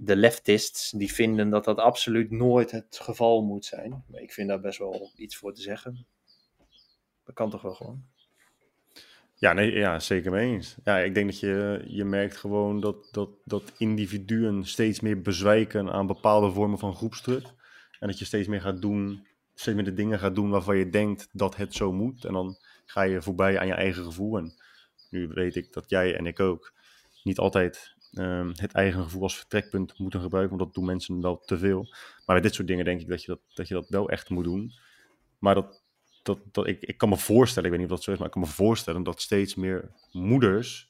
de leftists die vinden dat dat absoluut nooit het geval moet zijn. Maar ik vind daar best wel iets voor te zeggen. Dat kan toch wel gewoon. Ja, nee, ja, zeker mee eens. Ja, ik denk dat je, je merkt gewoon dat, dat, dat individuen steeds meer bezwijken aan bepaalde vormen van groepsdruk. En dat je steeds meer gaat doen, steeds meer de dingen gaat doen waarvan je denkt dat het zo moet. En dan ga je voorbij aan je eigen gevoel. En nu weet ik dat jij en ik ook niet altijd ehm, het eigen gevoel als vertrekpunt moeten gebruiken, want dat doen mensen wel te veel. Maar bij dit soort dingen denk ik dat je dat, dat, je dat wel echt moet doen. Maar dat, dat, dat, ik, ik kan me voorstellen, ik weet niet of dat zo is, maar ik kan me voorstellen dat steeds meer moeders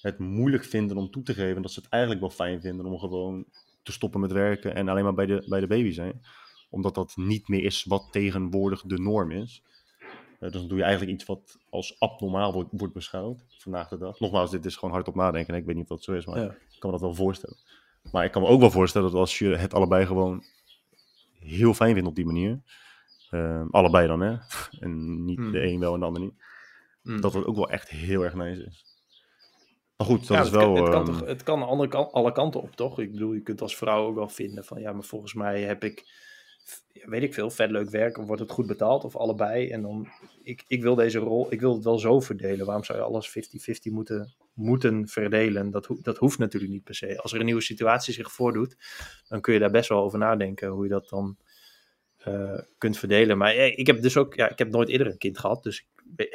het moeilijk vinden om toe te geven dat ze het eigenlijk wel fijn vinden om gewoon te stoppen met werken en alleen maar bij de, bij de baby zijn. Omdat dat niet meer is wat tegenwoordig de norm is. Eh, dus dan doe je eigenlijk iets wat als abnormaal wordt, wordt beschouwd vandaag de dag. Nogmaals, dit is gewoon hardop nadenken. Ik weet niet of dat zo is, maar Ja. ik kan me dat wel voorstellen. Maar ik kan me ook wel voorstellen dat als je het allebei gewoon heel fijn vindt op die manier. ehm, allebei dan, hè? [LAUGHS] En niet Hmm. de een wel en de ander niet. Mm. Dat het ook wel echt heel erg nice is. Maar goed, dat Ja, is het, wel... kan, het, kan ehm, toch, het kan alle, kan- alle kanten op, toch? Ik bedoel, je kunt als vrouw ook wel vinden van... Ja, maar volgens mij heb ik, weet ik veel, vet leuk werk... of wordt het goed betaald, of allebei. En dan, ik, ik wil deze rol, ik wil het wel zo verdelen. Waarom zou je alles 50-50 moeten, moeten verdelen? Dat, dat hoeft natuurlijk niet per se. Als er een nieuwe situatie zich voordoet... dan kun je daar best wel over nadenken... hoe je dat dan eh, kunt verdelen. Maar eh, ik heb dus ook... Ja, ik heb nooit eerder een kind gehad... dus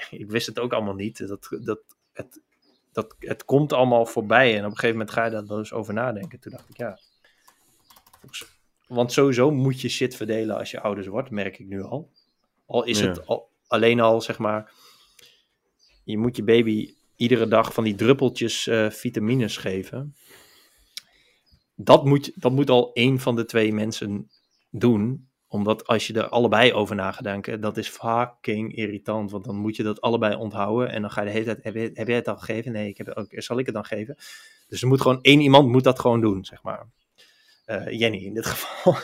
ik, wist het ook allemaal niet. Dat, dat het dat, het komt allemaal voorbij. En op een gegeven moment ga je daar dus over nadenken. Toen dacht ik, ja. Want sowieso moet je shit verdelen als je ouders wordt, merk ik nu al. Al is Ja. het al, alleen al, zeg maar. Je moet je baby iedere dag van die druppeltjes eh, vitamines geven. Dat moet, dat moet al één van de twee mensen doen omdat als je er allebei over na gaat denken, dat is fucking irritant. Want dan moet je dat allebei onthouden. En dan ga je de hele tijd, heb, je, heb jij het al gegeven? Nee, ik heb het ook, zal ik het dan geven? Dus er moet gewoon één iemand moet dat gewoon doen, zeg maar. Eh, Jenny in dit [LAUGHS] geval.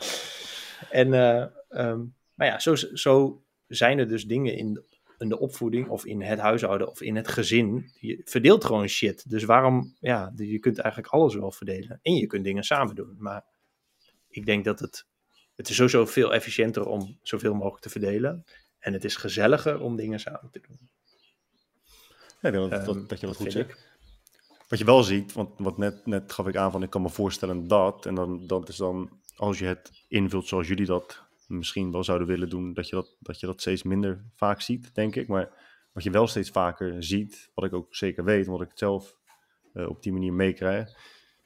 [LAUGHS] en, ehm, maar ja, zo, zo zijn er dus dingen in de, in de opvoeding of in het huishouden of in het gezin. Je verdeelt gewoon shit. Dus waarom, ja, je kunt eigenlijk alles wel verdelen. En je kunt dingen samen doen. Maar ik denk dat het het is sowieso veel efficiënter om zoveel mogelijk te verdelen. En het is gezelliger om dingen samen te doen. ja, ik denk dat, Ehm, dat, dat je dat goed zegt. Wat je wel ziet, want wat net, net gaf ik aan van ik kan me voorstellen dat, en dan, dat is dan als je het invult zoals jullie dat misschien wel zouden willen doen, dat je dat, dat je dat steeds minder vaak ziet, denk ik. Maar wat je wel steeds vaker ziet, wat ik ook zeker weet, omdat ik het zelf eh, op die manier meekrijg,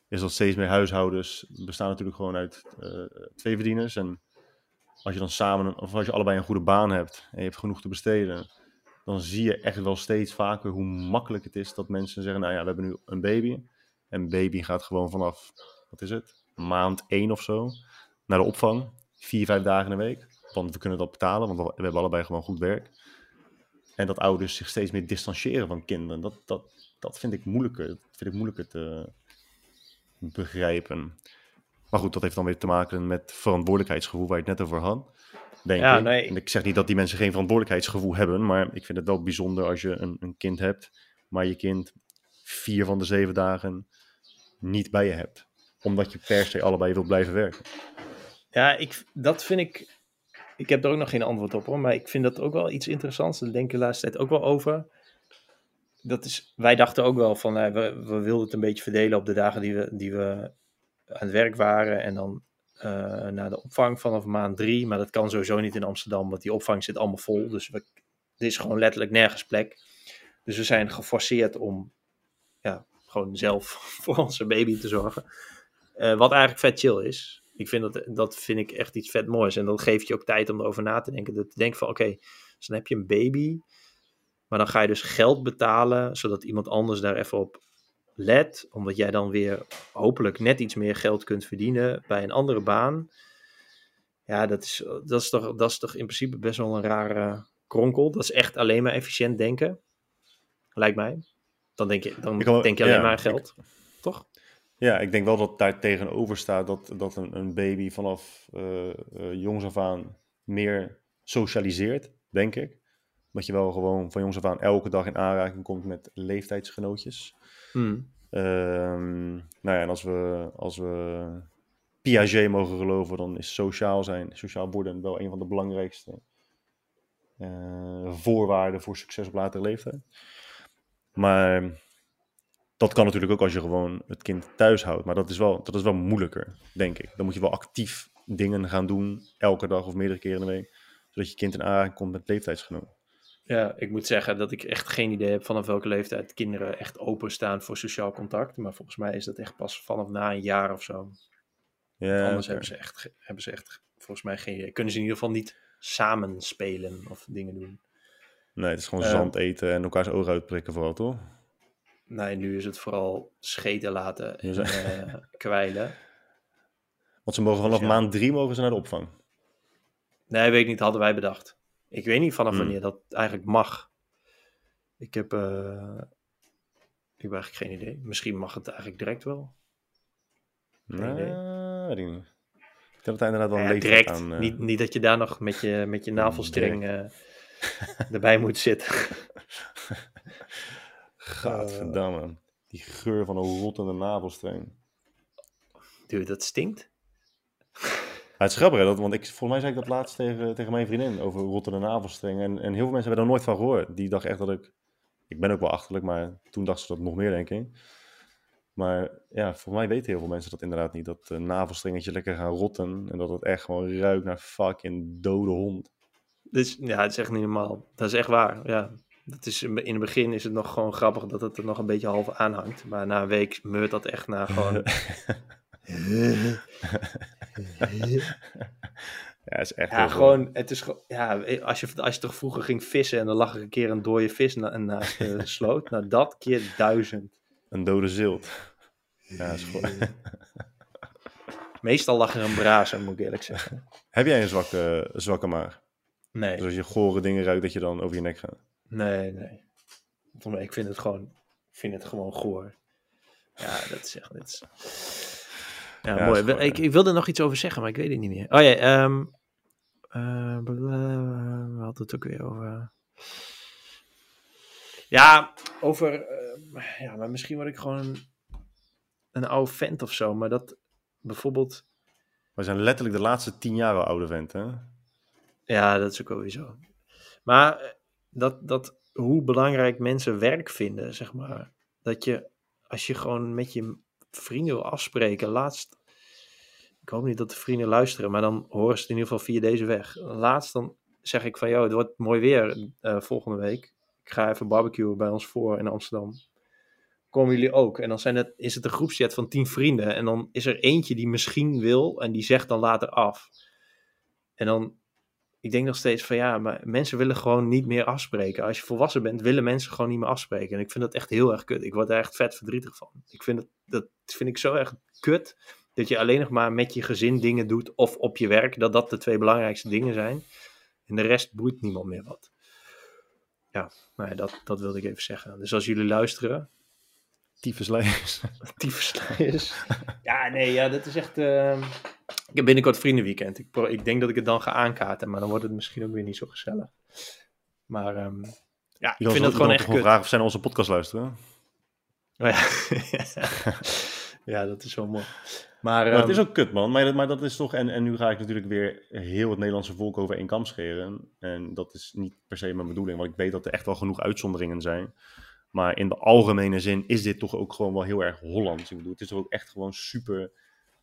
is dat steeds meer huishoudens bestaan natuurlijk gewoon uit eh, twee verdieners. En als je dan samen, of als je allebei een goede baan hebt en je hebt genoeg te besteden, dan zie je echt wel steeds vaker hoe makkelijk het is dat mensen zeggen, nou ja, we hebben nu een baby. En baby gaat gewoon vanaf, wat is het, maand één of zo, naar de opvang. Vier, vijf dagen in de week. Want we kunnen dat betalen, want we hebben allebei gewoon goed werk. En dat ouders zich steeds meer distancieren van kinderen. Dat, dat, dat vind ik moeilijker. Dat vind ik moeilijker te begrijpen. Maar goed, dat heeft dan weer te maken met verantwoordelijkheidsgevoel waar je het net over had. Denk Ja, ik. nee. En ik zeg niet dat die mensen geen verantwoordelijkheidsgevoel hebben, maar ik vind het wel bijzonder als je een, een kind hebt, maar je kind vier van de zeven dagen niet bij je hebt. Omdat je per se allebei wil blijven werken. Ja, ik, dat vind ik. Ik heb er ook nog geen antwoord op hoor. Maar ik vind dat ook wel iets interessants. Daar denk ik de laatste tijd ook wel over. Dat is, wij dachten ook wel van. eh, we, we wilden het een beetje verdelen op de dagen die we, die we aan het werk waren. En dan eh, naar de opvang vanaf maand drie. Maar dat kan sowieso niet in Amsterdam. Want die opvang zit allemaal vol. Dus we, er is gewoon letterlijk nergens plek. Dus we zijn geforceerd om. Ja, gewoon zelf [LAUGHS] voor onze baby te zorgen. Eh, wat eigenlijk vet chill is. Ik vind dat, dat vind ik echt iets vet moois. En dat geeft je ook tijd om erover na te denken. Dat je van oké, dus dan heb je een baby. Maar dan ga je dus geld betalen. Zodat iemand anders daar even op let. Omdat jij dan weer hopelijk net iets meer geld kunt verdienen bij een andere baan. Ja, dat is, dat is, toch, dat is toch in principe best wel een rare kronkel. Dat is echt alleen maar efficiënt denken. Lijkt mij. Dan denk je, dan kan- denk je alleen ja, maar aan ik- geld. Toch? Ja, ik denk wel dat daar tegenover staat dat, dat een, een baby vanaf eh, jongs af aan meer socialiseert, denk ik. Dat je wel gewoon van jongs af aan elke dag in aanraking komt met leeftijdsgenootjes. Hmm. Ehm, nou ja, en als we, als we Piaget mogen geloven, dan is sociaal zijn, sociaal worden wel een van de belangrijkste eh, voorwaarden voor succes op latere leeftijd. Maar dat kan natuurlijk ook als je gewoon het kind thuis houdt. Maar dat is wel, dat is wel moeilijker, denk ik. Dan moet je wel actief dingen gaan doen, elke dag of meerdere keren in de week, zodat je kind in aanraking komt met leeftijdsgenoten. Ja, ik moet zeggen dat ik echt geen idee heb vanaf welke leeftijd kinderen echt openstaan voor sociaal contact. Maar volgens mij is dat echt pas vanaf na een jaar of zo. Ja, Anders hebben, ze echt, hebben ze echt volgens mij geen idee. Kunnen ze in ieder geval niet samen spelen of dingen doen. Nee, het is gewoon Eh, zand eten en elkaars ogen uitprikken vooral, toch? Nee, nu is het vooral scheten laten en eh, [LAUGHS] kwijlen. Want ze mogen vanaf Dus ja. maand drie mogen ze naar de opvang. Nee, weet ik niet, hadden wij bedacht. Ik weet niet vanaf Hmm. wanneer dat eigenlijk mag. Ik heb, eh, ik heb eigenlijk geen idee. Misschien mag het eigenlijk direct wel. Nee, weet ik niet. Ik denk dat hij inderdaad wel een Ja, direct. aan... eh, niet, niet dat je daar nog met je, met je [LAUGHS] navelstreng eh, erbij moet zitten. [LAUGHS] Gadverdamme. Die geur van een rottende navelstreng. Dude, dat stinkt. Het is grappig, dat, want ik, volgens mij zei ik dat laatst tegen, tegen mijn vriendin over rottende navelstreng. En, en heel veel mensen hebben daar nooit van gehoord. Die dachten echt dat ik... Ik ben ook wel achterlijk, maar toen dachten ze dat nog meer, denk ik. Maar ja, volgens mij weten heel veel mensen dat inderdaad niet. Dat uh, navelstrengetje lekker gaan rotten. En dat het echt gewoon ruikt naar fucking dode hond. Dus ja, het is echt niet normaal. Dat is echt waar. Ja, dat is, in het begin is het nog gewoon grappig dat het er nog een beetje half aanhangt. Maar na een week meurt dat echt naar gewoon... [LAUGHS] [LAUGHS] ja, is echt ja, gewoon, het is gewoon, ja, als je, als je toch vroeger ging vissen en dan lag er een keer een dode vis na, naast de [LAUGHS] sloot, nou dat keer duizend. Een dode zilt. Ja, is gewoon... Meestal lag er een brazen, moet ik eerlijk zeggen. [LAUGHS] Heb jij een zwakke, zwakke maag? Nee. Dus als je gore dingen ruikt, dat je dan over je nek gaat? Nee, nee. Ik vind het gewoon, vind het gewoon goor. Ja, dat is echt... Is... Ja, Ja, mooi. gewoon, ik, ik wilde nog iets over zeggen, maar ik weet het niet meer. Oh ja, ehm eh, we hadden het ook weer over... Ja, over... eh, ja, maar misschien word ik gewoon een, oude vent of zo. Maar dat bijvoorbeeld... We zijn letterlijk de laatste tien jaar al oude vent, hè? Ja, dat is ook zo. Maar eh, dat, dat, hoe belangrijk mensen werk vinden, zeg maar. Dat je, als je gewoon met je vrienden wil afspreken, laatst. Ik hoop niet dat de vrienden luisteren, maar dan horen ze het in ieder geval via deze weg. Laatst dan zeg ik van, joh, het wordt mooi weer eh, volgende week. Ik ga even barbecuen bij ons voor in Amsterdam. Komen jullie ook? En dan zijn het, is het een groepschat van tien vrienden. En dan is er eentje die misschien wil en die zegt dan later af. En dan ik denk nog steeds van ja, maar mensen willen gewoon niet meer afspreken. Als je volwassen bent, willen mensen gewoon niet meer afspreken. En ik vind dat echt heel erg kut. Ik word daar echt vet verdrietig van. Ik vind dat, dat vind ik zo erg kut. Dat je alleen nog maar met je gezin dingen doet of op je werk. Dat dat de twee belangrijkste dingen zijn. En de rest boeit niemand meer wat. Ja, maar ja, dat, dat wilde ik even zeggen. Dus als jullie luisteren, Tyfuslijst. [LAUGHS] tyfuslijers. [LAUGHS] ja, nee, ja, dat is echt... ehm, Ik heb binnenkort vriendenweekend. Ik, ik denk dat ik het dan ga aankaarten, maar dan wordt het misschien ook weer niet zo gezellig. Maar ehm, ja, ik vind dat gewoon echt kut. vragen of zij onze podcast luisteren. Oh ja. [LAUGHS] ja, dat is wel mooi. Maar, Maar het ehm, is ook kut, man. Maar, dat- maar dat is toch... En, en nu ga ik natuurlijk weer heel het Nederlandse volk over één kam scheren. En dat is niet per se mijn bedoeling. Want ik weet dat er echt wel genoeg uitzonderingen zijn. Maar in de algemene zin is dit toch ook gewoon wel heel erg Hollands. Ik bedoel, het is toch ook echt gewoon super,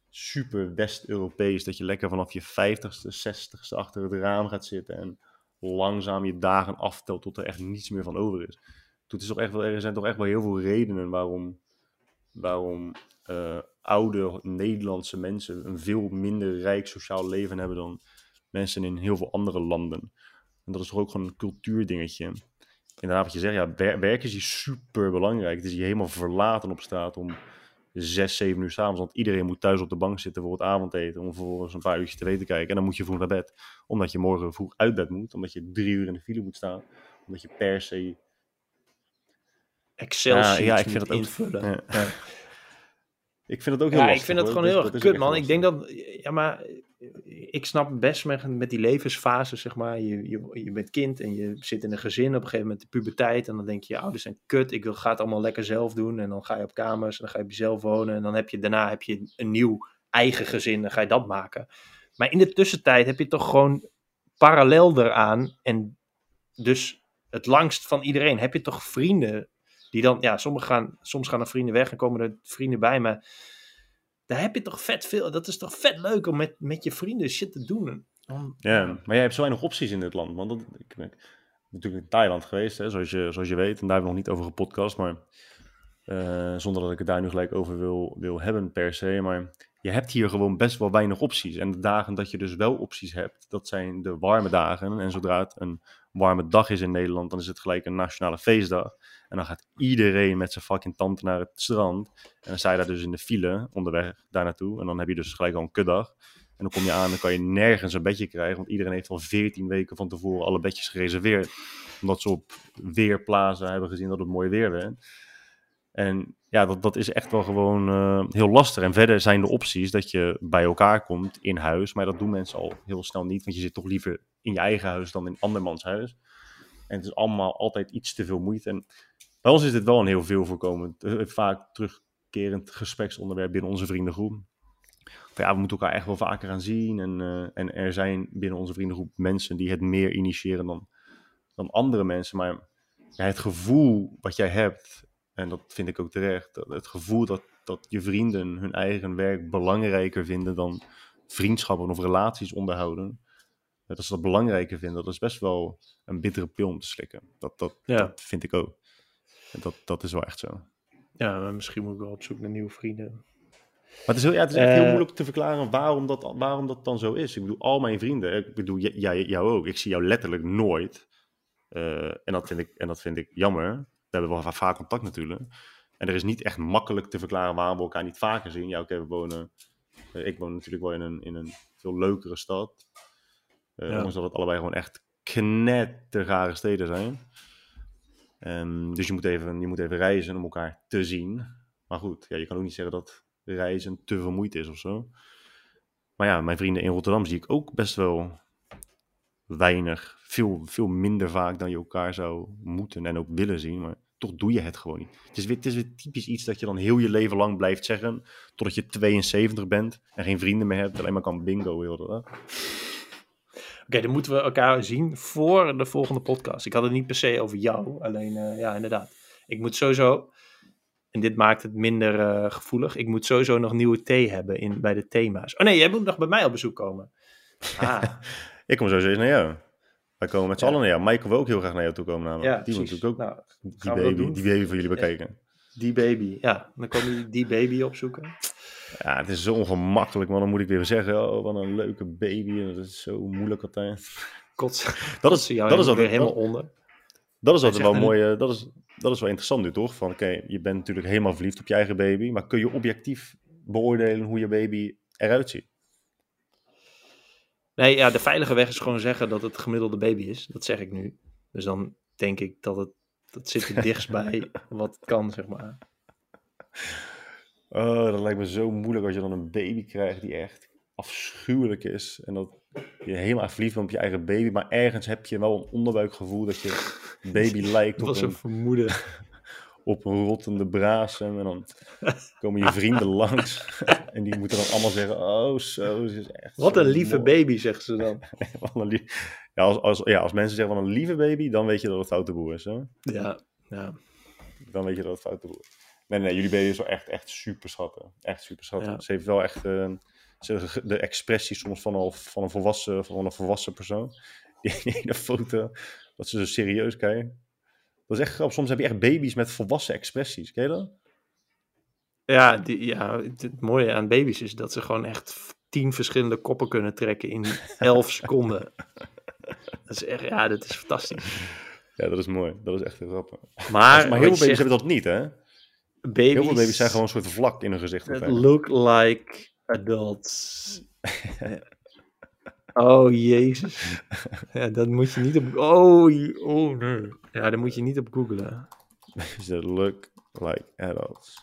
super West-Europees. Dat je lekker vanaf je vijftigste, zestigste achter het raam gaat zitten. En langzaam je dagen aftelt tot er echt niets meer van over is. Het is toch echt wel, er zijn toch echt wel heel veel redenen waarom, waarom eh, oude Nederlandse mensen een veel minder rijk sociaal leven hebben dan mensen in heel veel andere landen. En dat is toch ook gewoon een cultuurdingetje. Inderdaad, wat je zegt, ja, wer- werk is hier super belangrijk. Het is hier helemaal verlaten op straat om zes, zeven uur s'avonds. Want iedereen moet thuis op de bank zitten voor het avondeten. Om vervolgens een paar uurtjes tv te kijken. En dan moet je vroeg naar bed. Omdat je morgen vroeg uit bed moet. Omdat je drie uur in de file moet staan. Omdat je per se Excel Ja, sheets ja, ik vind ook- invullen. Ja. Ja. [LAUGHS] Ik vind het ook heel Ja, lastig. ik vind hoor. gewoon heel Dat erg kut, man. Ik denk dat, ja, maar ik snap best met, met die levensfase, zeg maar. Je, je, je bent kind en je zit in een gezin op een gegeven moment de puberteit. En dan denk je, je ouders zijn kut, ik wil, ga het allemaal lekker zelf doen. En dan ga je op kamers en dan ga je op jezelf wonen. En dan heb je daarna heb je een nieuw eigen gezin en ga je dat maken. Maar in de tussentijd heb je toch gewoon parallel eraan en dus het langst van iedereen heb je toch vrienden die dan, ja, sommige gaan, soms gaan er vrienden weg en komen er vrienden bij, maar daar heb je toch vet veel. Dat is toch vet leuk om met, met je vrienden shit te doen. Ja, maar jij hebt zo weinig opties in dit land. Want dat, ik ben natuurlijk in Thailand geweest, hè, zoals, je, zoals je weet. En daar hebben we nog niet over gepodcast. Maar eh, zonder dat ik het daar nu gelijk over wil, wil hebben per se. Maar je hebt hier gewoon best wel weinig opties. En de dagen dat je dus wel opties hebt, dat zijn de warme dagen. En zodra het een warme dag is in Nederland, dan is het gelijk een nationale feestdag. En dan gaat iedereen met zijn fucking tante naar het strand. En dan sta je daar dus in de file onderweg daar naartoe. En dan heb je dus gelijk al een kutdag. En dan kom je aan, dan kan je nergens een bedje krijgen. Want iedereen heeft al 14 weken van tevoren alle bedjes gereserveerd. Omdat ze op weerplaza hebben gezien dat het mooi weer werd. En ja, dat, dat is echt wel gewoon eh, heel lastig. En verder zijn de opties dat je bij elkaar komt in huis. Maar dat doen mensen al heel snel niet. Want je zit toch liever in je eigen huis dan in andermans huis. En het is allemaal altijd iets te veel moeite. En Bij ons is dit wel een heel veel voorkomend, eh, vaak terugkerend gespreksonderwerp binnen onze vriendengroep. Van, ja, we moeten elkaar echt wel vaker gaan zien. En, eh, en er zijn binnen onze vriendengroep mensen die het meer initiëren dan, dan andere mensen. Maar het gevoel wat jij hebt, en dat vind ik ook terecht, het gevoel dat, dat je vrienden hun eigen werk belangrijker vinden dan vriendschappen of relaties onderhouden. Dat ze dat belangrijker vinden, dat is best wel een bittere pil om te slikken. Dat, dat, Ja. dat vind ik ook. En Dat, dat is wel echt zo. Ja, misschien moet ik wel op zoek naar nieuwe vrienden. Maar het is, heel, ja, het is echt heel Eh. moeilijk te verklaren waarom dat, waarom dat dan zo is. Ik bedoel, al mijn vrienden, ik bedoel, jij, jou ook. Ik zie jou letterlijk nooit. Eh, en, dat vind ik, en dat vind ik jammer. We hebben wel va- vaak contact natuurlijk. En er is niet echt makkelijk te verklaren waarom we elkaar niet vaker zien. Ja, oké, we wonen... eh, ik woon natuurlijk wel in een, in een veel leukere stad. Ja. Ondanks dat het allebei gewoon echt knettergare steden zijn. Ehm, dus je moet, even, je moet even reizen om elkaar te zien. Maar goed, ja, je kan ook niet zeggen dat reizen te vermoeid is of zo. Maar ja, mijn vrienden in Rotterdam zie ik ook best wel weinig. Veel, veel minder vaak dan je elkaar zou moeten en ook willen zien. Maar toch doe je het gewoon niet. Het is, weer, het is weer typisch iets dat je dan heel je leven lang blijft zeggen. Totdat je 72 bent en geen vrienden meer hebt. Alleen maar kan bingo heel. Oké, dan moeten we elkaar zien voor de volgende podcast. Ik had het niet per se over jou, alleen eh, ja, inderdaad. Ik moet sowieso, en dit maakt het minder eh, gevoelig, ik moet sowieso nog nieuwe thee hebben in, bij de thema's. Oh nee, jij moet nog bij mij op bezoek komen. Ah, [LAUGHS] Ik kom sowieso eens naar jou. Wij komen met z'n Ja. allen naar jou. Michael wil ook heel graag naar jou toe komen namelijk. ja, die moet natuurlijk ook Nou, die, baby, die baby voor jullie bekijken. die baby, ja, dan kom je die baby opzoeken. Ja, het is zo ongemakkelijk, man. Dan moet ik weer zeggen, oh, wat een leuke baby. En dat is zo moeilijk altijd. Kots, [LAUGHS] Dat is, jou dat is altijd, helemaal dat, onder. dat is altijd wel een- mooi. Dat is, dat is wel interessant nu, toch? Van, oké, je bent natuurlijk helemaal verliefd op je eigen baby. Maar kun je objectief beoordelen hoe je baby eruit ziet? Nee, ja, de veilige weg is gewoon zeggen dat het gemiddelde baby is. Dat zeg ik nu. Dus dan denk ik dat het, dat zit er dichtst [LAUGHS] bij wat het kan, zeg maar. Oh, dat lijkt me zo moeilijk als je dan een baby krijgt die echt afschuwelijk is. En dat je helemaal verliefd bent op je eigen baby. Maar ergens heb je wel een onderbuikgevoel dat je [LAUGHS] baby lijkt Dat op was een, een vermoeden. Op een rottende. En dan komen je vrienden [LAUGHS] langs. En die moeten dan allemaal zeggen, oh zo, ze is echt Wat een lieve mooi." baby, zeggen ze dan. [LAUGHS] Een ja, als, als, ja, als mensen zeggen van een lieve baby, dan weet je dat het foute boer is. Hè? Ja, ja. Dan weet je dat het foute boer is. Nee, nee, jullie baby is wel echt, echt super schattig. Echt super schattig. Ja. Ze heeft wel echt eh, ze, de expressie soms van, al, van, een volwassen, van een volwassen persoon. Die, [LAUGHS] die ene foto, dat ze zo serieus kijken. Dat is echt grappig. Soms heb je echt baby's met volwassen expressies. Ken je dat? Ja, die, ja, het, mooie aan baby's is dat ze gewoon echt tien verschillende koppen kunnen trekken in [LAUGHS] elf seconden. Dat is echt, ja, dat is fantastisch. Ja, dat is mooi. Dat is echt grappig. Maar, Maar, heel veel baby's zegt, hebben dat niet, hè? baby's, Heel veel baby's zijn gewoon een soort vlak in hun gezicht. look like adults. [LAUGHS] oh, jezus. [LAUGHS] Ja, dat moet je niet op... Oh, oh nee. Ja, dat moet je niet op googlen. Ze look like adults.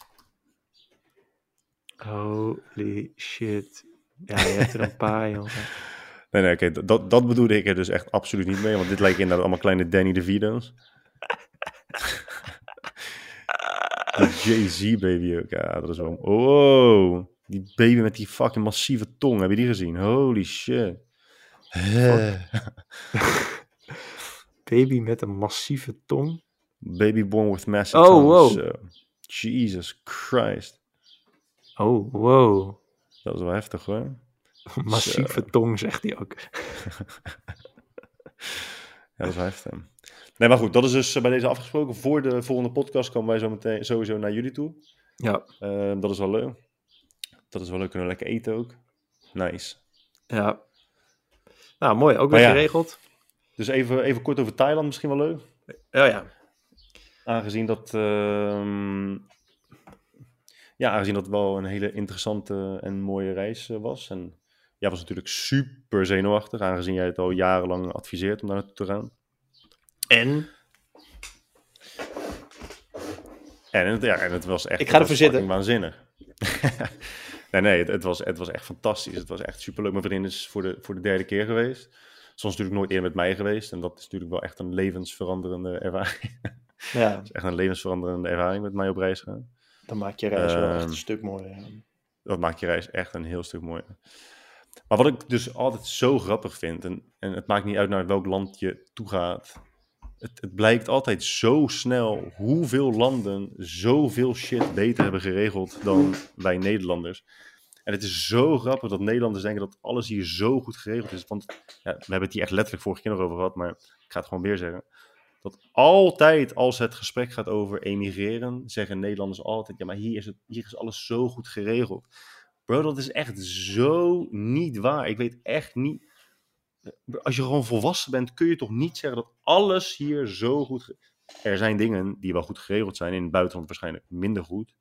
Holy shit. Ja, je hebt er een paar, [LAUGHS] jongen. Nee, nee, oké, dat, dat bedoelde ik er dus echt absoluut niet mee. Want dit lijkt inderdaad allemaal kleine Danny DeVito's. [LAUGHS] Jay-Z baby ook. Ja, dat is wel... Oh, die baby met die fucking massieve tong. Heb je die gezien? Holy shit. [LAUGHS] Baby met een massieve tong. Baby born with massive Oh, wow. Zo. Jesus Christ. Oh, wow. Dat is wel heftig hoor. [LAUGHS] Massieve tong, zegt hij ook. [LAUGHS] Ja, dat is wel heftig. Nee, maar goed, dat is dus eh, bij deze afgesproken. Voor de volgende podcast komen wij zo meteen sowieso naar jullie toe. Ja, Ehm, dat is wel leuk. Dat is wel leuk. Kunnen we lekker eten ook. Nice. ja. Nou, mooi. Ook weer ja. geregeld. Dus even, even kort over Thailand, misschien wel leuk. Ja, ja. Aangezien dat, ehm, ja, aangezien dat wel een hele interessante en mooie reis eh, was. En jij was natuurlijk super zenuwachtig, aangezien jij het al jarenlang adviseert om daar naartoe te gaan. En? En het, ja, en het was echt Ik ga ervoor zitten. waanzinnig. [LAUGHS] nee, nee, het, het, was, het was echt fantastisch. Het was echt superleuk. Mijn vriendin is voor de, voor de derde keer geweest. Was natuurlijk nooit eerder met mij geweest. En dat is natuurlijk wel echt een levensveranderende ervaring. [LAUGHS] Ja, Het is echt een levensveranderende ervaring met mij op reis gaan. dan maak je reis wel echt Ehm, een stuk mooier. Dat maakt je reis echt een heel stuk mooier. Maar wat ik dus altijd zo grappig vind, en, en het maakt niet uit naar welk land je toe gaat. Het, het blijkt altijd zo snel hoeveel landen zoveel shit beter hebben geregeld dan wij Nederlanders. En het is zo grappig dat Nederlanders denken dat alles hier zo goed geregeld is. Want ja, we hebben het hier echt letterlijk vorige keer nog over gehad, maar ik ga het gewoon weer zeggen. Dat altijd als het gesprek gaat over emigreren, zeggen Nederlanders altijd: ja, maar hier is, het, hier is alles zo goed geregeld. Bro, dat is echt zo niet waar. Ik weet echt niet. Als je gewoon volwassen bent, kun je toch niet zeggen dat alles hier zo goed. Er zijn dingen die wel goed geregeld zijn, in het buitenland waarschijnlijk minder goed.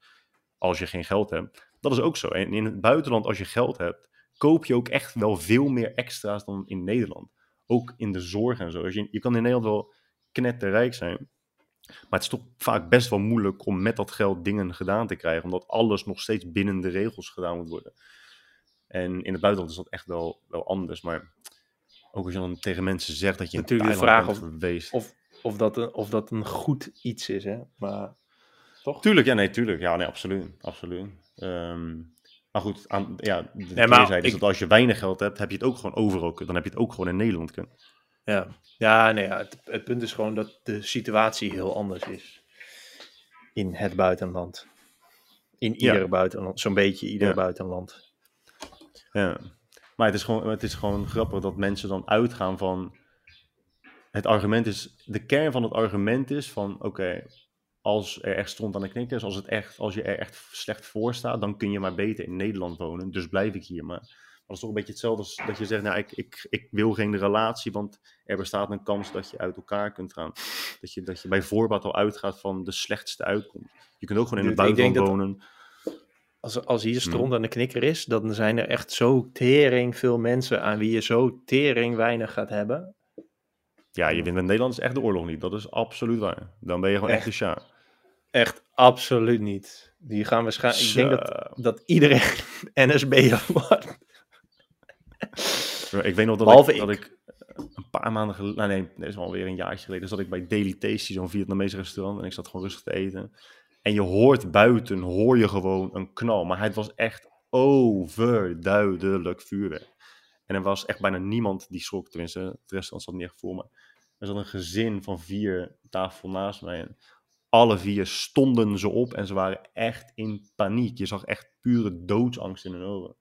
Als je geen geld hebt. Dat is ook zo. En in het buitenland, als je geld hebt, koop je ook echt wel veel meer extra's dan in Nederland. Ook in de zorg en zo. Je, je kan in Nederland wel knetterrijk zijn. Maar het is toch vaak best wel moeilijk om met dat geld dingen gedaan te krijgen. Omdat alles nog steeds binnen de regels gedaan moet worden. En in het buitenland is dat echt wel, wel anders. Maar ook als je dan tegen mensen zegt dat je Natuurlijk Thailand vraag bent geweest. Of, of, dat een, of dat een goed iets is, hè? Maar toch? Tuurlijk, ja, nee, tuurlijk. Ja, nee, absoluut. absoluut. Ehm, maar goed, aan, ja, de Nee, maar is dat als je weinig geld hebt, heb je het ook gewoon overal. Dan heb je het ook gewoon in Nederland kunnen. Ja, ja, nee, ja het, het punt is gewoon dat de situatie heel anders is. In het buitenland. In Ja. ieder buitenland, zo'n beetje ieder Ja. buitenland. Ja. Maar het is, gewoon, het is gewoon grappig dat mensen dan uitgaan van. Het argument is. De kern van het argument is van. Oké, als er echt stond aan de knikkers. Als, het echt, als je er echt slecht voor staat. dan kun je maar beter in Nederland wonen. Dus blijf ik hier. Maar dat is toch een beetje hetzelfde als dat je zegt. Nou, ik, ik, ik wil geen relatie. Want er bestaat een kans dat je uit elkaar kunt gaan. Dat je, dat je bij voorbaat al uitgaat van de slechtste uitkomst. Je kunt ook gewoon in het buitenland wonen. Als, als hier Hmm. stront aan de knikker is, dan zijn er echt zo tering veel mensen aan wie je zo tering weinig gaat hebben. Ja, je wint met Nederland is echt de oorlog niet. Dat is absoluut waar. Dan ben je gewoon echt, Echt. de sjaar. Echt absoluut niet. Die gaan waarschijnlijk. Ik denk dat, dat iedereen [LAUGHS] NSB'er wordt. Ik weet nog dat, Behalve ik, dat ik. ik een paar maanden geleden, nou nee, dat is wel weer een jaartje geleden, zat ik bij Daily Tasty, zo'n Vietnamese restaurant, en ik zat gewoon rustig te eten. En je hoort buiten, hoor je gewoon een knal, maar het was echt overduidelijk vuurwerk. En er was echt bijna niemand die schrok, tenminste, het restaurant zat niet echt voor me. Er zat een gezin van vier tafel naast mij en alle vier stonden ze op en ze waren echt in paniek. Je zag echt pure doodsangst in hun ogen.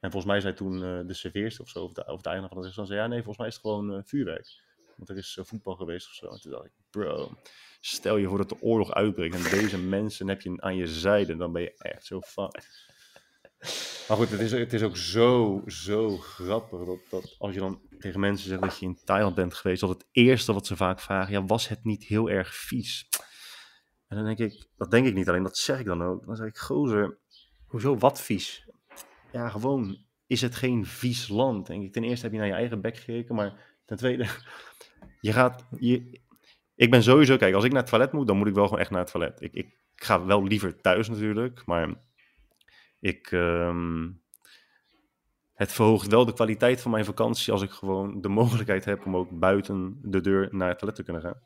En volgens mij zei toen eh, de serveerster of zo, of de, of de eigenaar van het restaurant, zei ja nee, volgens mij is het gewoon eh, vuurwerk. Want er is eh, voetbal geweest of zo. En toen dacht ik, bro, stel je voor dat de oorlog uitbreekt en deze [LAUGHS] mensen heb je aan je zijde, dan ben je echt zo fucked. Maar goed, het is, het is ook zo, zo grappig dat, dat als je dan tegen mensen zegt dat je in Thailand bent geweest, dat het eerste wat ze vaak vragen, ja, was het niet heel erg vies? En dan denk ik, dat denk ik niet alleen, dat zeg ik dan ook. Dan zeg ik, gozer, Hoezo wat vies? ja, gewoon, is het geen vies land? Denk ik. Ten eerste heb je naar je eigen bek gekeken, maar ten tweede, je gaat, je, ik ben sowieso, kijk, als ik naar het toilet moet, dan moet ik wel gewoon echt naar het toilet. Ik, ik ga wel liever thuis natuurlijk, maar ik, ehm, het verhoogt wel de kwaliteit van mijn vakantie als ik gewoon de mogelijkheid heb om ook buiten de deur naar het toilet te kunnen gaan.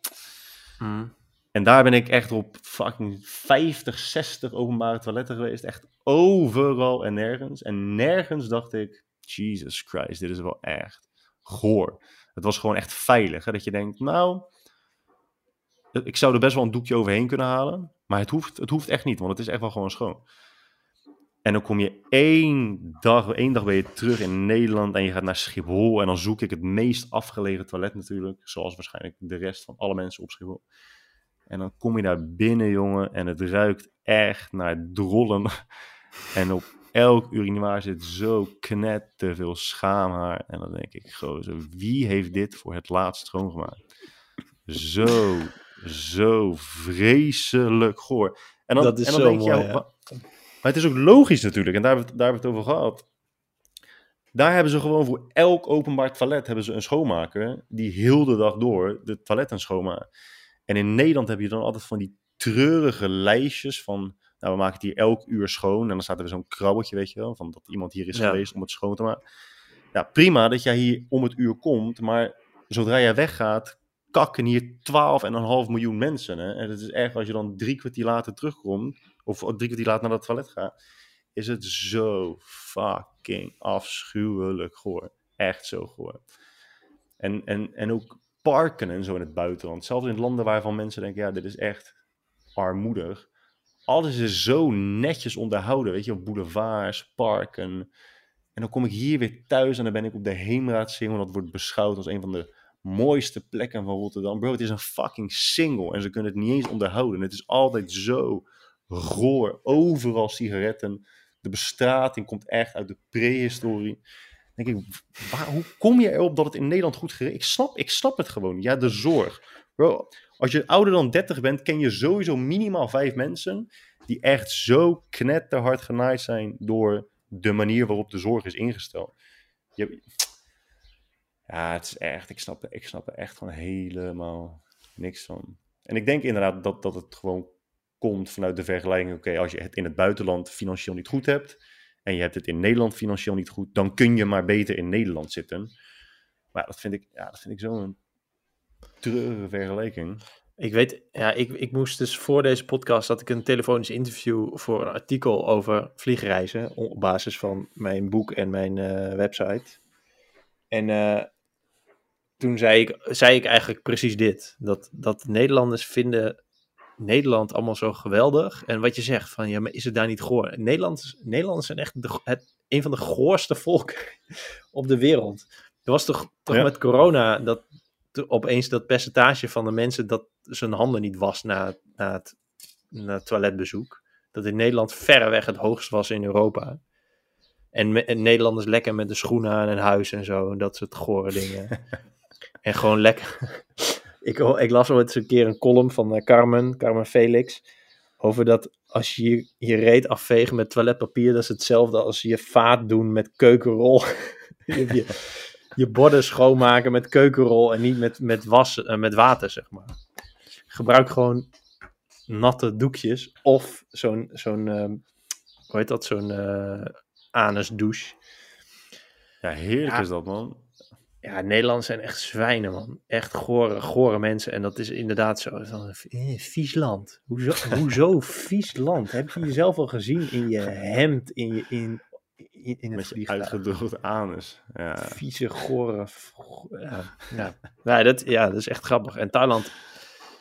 En daar ben ik echt op fucking 50, 60 openbare toiletten geweest. Echt overal en nergens. En nergens dacht ik, Jesus Christ, dit is wel echt goor. Het was gewoon echt veilig. Hè? Dat je denkt, nou, ik zou er best wel een doekje overheen kunnen halen. Maar het hoeft, het hoeft echt niet, want het is echt wel gewoon schoon. En dan kom je één dag, één dag ben je terug in Nederland en je gaat naar Schiphol. En dan zoek ik het meest afgelegen toilet natuurlijk. Zoals waarschijnlijk de rest van alle mensen op Schiphol. En dan kom je daar binnen, jongen, en het ruikt echt naar drollen. [LAUGHS] En op elk urinoir zit zo knetter veel schaamhaar. En dan denk ik, gozer, wie heeft dit voor het laatst schoongemaakt? Zo, zo vreselijk goor. En dan, Dat is en dan zo denk je, mooi, ja, maar het is ook logisch natuurlijk, en daar hebben, we, het- daar hebben we het over gehad. Daar hebben ze gewoon voor elk openbaar toilet hebben ze een schoonmaker die heel de dag door de toiletten schoonmaakt. En in Nederland heb je dan altijd van die treurige lijstjes van, nou we maken het hier elk uur schoon. En dan staat er weer zo'n krabbeltje, weet je wel, van dat iemand hier is Ja. geweest om het schoon te maken. Ja, prima dat jij hier om het uur komt, maar zodra jij weggaat, kakken hier 12,5 miljoen mensen. Hè? En het is echt, als je dan drie kwartier later terugkomt, of drie kwartier later naar het toilet gaat, is het zo fucking afschuwelijk goor. Echt zo goor. En, en, en ook parken en zo in het buitenland. Zelfs in landen waarvan mensen denken, ja, dit is echt armoedig. Alles is zo netjes onderhouden, weet je, op boulevards, parken. En dan kom ik hier weer thuis en dan ben ik op de Heemraadsingel. Dat wordt beschouwd als een van de mooiste plekken van Rotterdam. Bro, het is een fucking single en ze kunnen het niet eens onderhouden. Het is altijd zo goor. Overal sigaretten. De bestrating komt echt uit de prehistorie. Denk ik, waar, hoe kom je erop dat het in Nederland goed geregeld Ik snap, ik snap het gewoon. Ja, de zorg. Bro, als je ouder dan 30 bent, ken je sowieso minimaal vijf mensen die echt zo knetterhard genaaid zijn door de manier waarop de zorg is ingesteld. Je, ja, het is echt, ik snap, ik snap er echt gewoon helemaal niks van. En ik denk inderdaad dat, dat het gewoon komt vanuit de vergelijking, oké, als je het in het buitenland financieel niet goed hebt en je hebt het in Nederland financieel niet goed, dan kun je maar beter in Nederland zitten. Maar dat vind ik, ja, dat vind ik zo'n treurige vergelijking. Ik weet, ja, ik, ik moest dus voor deze podcast had ik een telefonisch interview voor een artikel over vliegreizen op basis van mijn boek en mijn uh, website. En uh, toen zei ik, zei ik eigenlijk precies dit: dat, dat Nederlanders vinden Nederland allemaal zo geweldig. En wat je zegt, van ja, maar is het daar niet goor? Nederlanders, Nederlanders zijn echt de, het, een van de goorste volken [LAUGHS] op de wereld. Er was toch, toch ja. met corona dat opeens dat percentage van de mensen dat zijn handen niet was na, na, het, na het toiletbezoek. Dat in Nederland verreweg het hoogst was in Europa. En, en Nederlanders lekker met de schoenen aan en huis en zo. En dat soort gore dingen. [LAUGHS] en gewoon lekker. [LAUGHS] ik, ik las ooit eens een keer een column van uh, Carmen, Carmen Felix. Over dat als je je, je reet afvegen met toiletpapier, dat is hetzelfde als je vaat doen met keukenrol. [LAUGHS] je, je borden schoonmaken met keukenrol en niet met, met, was, uh, met water, zeg maar. Gebruik gewoon natte doekjes of zo'n, zo'n uh, hoe heet dat, zo'n uh, anusdouche. Ja, heerlijk ja. is dat, man. Ja, Nederlanders zijn echt zwijnen, man. Echt gore, gore mensen. En dat is inderdaad zo. Van, eh, vies land. Hoezo, [LAUGHS] hoezo vies land? Heb je jezelf al gezien in je hemd, in, je, in, in, in het Met je uitgedroogd anus. Ja. Vieze, gore... Ja, [LAUGHS] ja. ja, dat, ja, dat is echt grappig. En Thailand,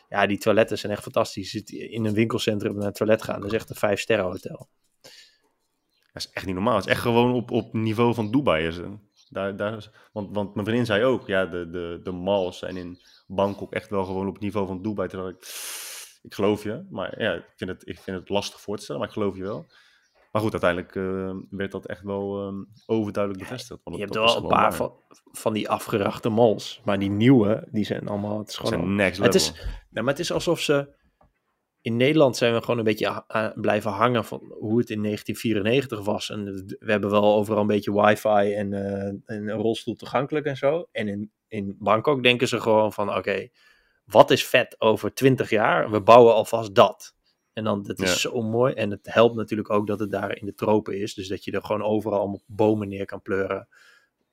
ja, die toiletten zijn echt fantastisch. Je zit in een winkelcentrum naar het toilet gaan. Dat is echt een vijf sterren hotel. Dat is echt niet normaal. Het is echt gewoon op, op niveau van Dubai. Is het. Daar, daar is, want, want mijn vriendin zei ook, ja, de, de, de malls zijn in Bangkok echt wel gewoon op het niveau van Dubai. Terwijl ik, ik geloof je, maar ja, ik vind, het, ik vind het lastig voor te stellen, maar ik geloof je wel. Maar goed, uiteindelijk uh, werd dat echt wel um, overduidelijk bevestigd. Want je hebt wel een paar van, van die afgerachte malls, maar die nieuwe, die zijn allemaal... Het is gewoon zijn next level. Het is, nou, maar het is alsof ze... In Nederland zijn we gewoon een beetje blijven hangen van hoe het in 1994 was. En we hebben wel overal een beetje wifi en, uh, en een rolstoel toegankelijk en zo. En in, in Bangkok denken ze gewoon van oké, okay, wat is vet over 20 jaar? We bouwen alvast dat. En dan, dat is ja. zo mooi. En het helpt natuurlijk ook dat het daar in de tropen is. Dus dat je er gewoon overal allemaal bomen neer kan pleuren.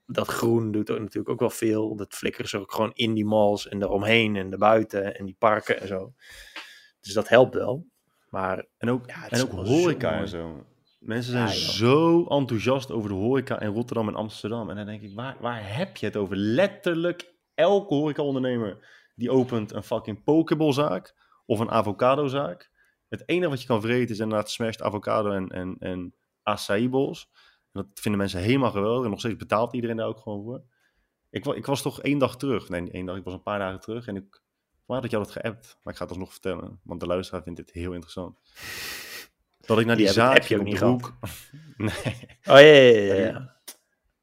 Dat groen doet ook natuurlijk ook wel veel. Dat flikkeren ze ook gewoon in die malls en eromheen en erbuiten en die parken en zo. Dus dat helpt wel. Maar, en ook, ja, en ook horeca en zo. Mensen zijn ja, zo enthousiast over de horeca in Rotterdam en Amsterdam. En dan denk ik, waar, waar heb je het over? Letterlijk elke horecaondernemer die opent een fucking pokebolzaak of een avocadozaak. Het enige wat je kan vreten is inderdaad smashed avocado en, en, en acai bowls. En dat vinden mensen helemaal geweldig. En nog steeds betaalt iedereen daar ook gewoon voor. Ik, ik was toch één dag terug. Nee, één dag. Ik was een paar dagen terug. En ik Waar had je dat geappt? Maar ik ga het alsnog vertellen. Want de luisteraar vindt dit heel interessant. Dat ik naar die, die zaak heb, op de hoek... [LAUGHS] nee. Oh ja, ja, ja. ja.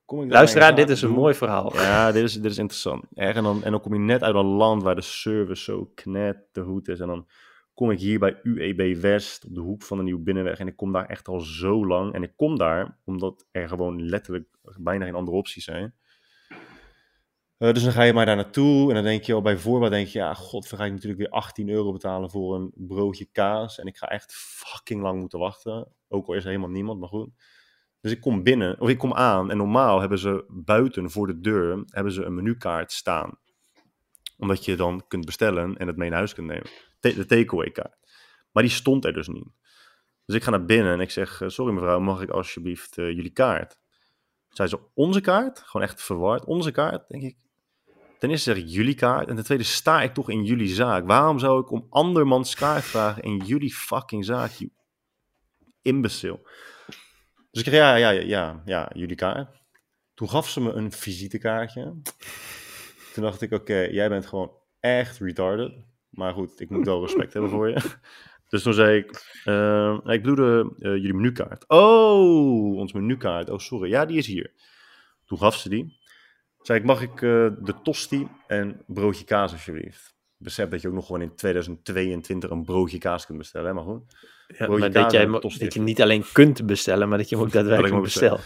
Kom ik Luisteraar, dit is een mooi verhaal. Ja, dit is, dit is interessant. Erg, en, dan, en dan kom je net uit een land waar de service zo knettergoed is. En dan kom ik hier bij UEB West op de hoek van de Nieuwe Binnenweg. En ik kom daar echt al zo lang. En ik kom daar omdat er gewoon letterlijk bijna geen andere opties zijn. Uh, dus dan ga je maar daar naartoe en dan denk je al bij voorbaat, denk je, ja, god, dan ga ik natuurlijk weer 18 euro betalen voor een broodje kaas. En ik ga echt fucking lang moeten wachten. Ook al is er helemaal niemand, maar goed. Dus ik kom binnen, of ik kom aan en normaal hebben ze buiten voor de deur hebben ze een menukaart staan. Omdat je dan kunt bestellen en het mee naar huis kunt nemen. De takeaway kaart. Maar die stond er dus niet. Dus ik ga naar binnen en ik zeg, eh, sorry mevrouw, mag ik alsjeblieft eh, jullie kaart? Zei ze, onze kaart? Gewoon echt verward. Onze kaart, denk ik. Ten eerste zeg ik jullie kaart. En ten tweede sta ik toch in jullie zaak. Waarom zou ik om andermans kaart vragen in jullie fucking zaak, you imbecile? Dus ik zeg, ja, ja, ja, ja, ja, jullie kaart. Toen gaf ze me een visitekaartje. Toen dacht ik, oké, jij bent gewoon echt retarded. Maar goed, ik moet wel respect hebben voor je. [LAUGHS] Dus toen zei ik, eh, ik bedoelde eh, jullie menukaart. Oh, ons menukaart. Oh, sorry. Ja, die is hier. Toen gaf ze die. Zei ik, mag ik eh, de tosti en broodje kaas alsjeblieft? Besef dat je ook nog gewoon in 2022 een broodje kaas kunt bestellen, hè? maar goed. Ja, Broodje maar dat, jij, dat je niet alleen kunt bestellen, maar dat je hem ook [LAUGHS] daadwerkelijk bestelt.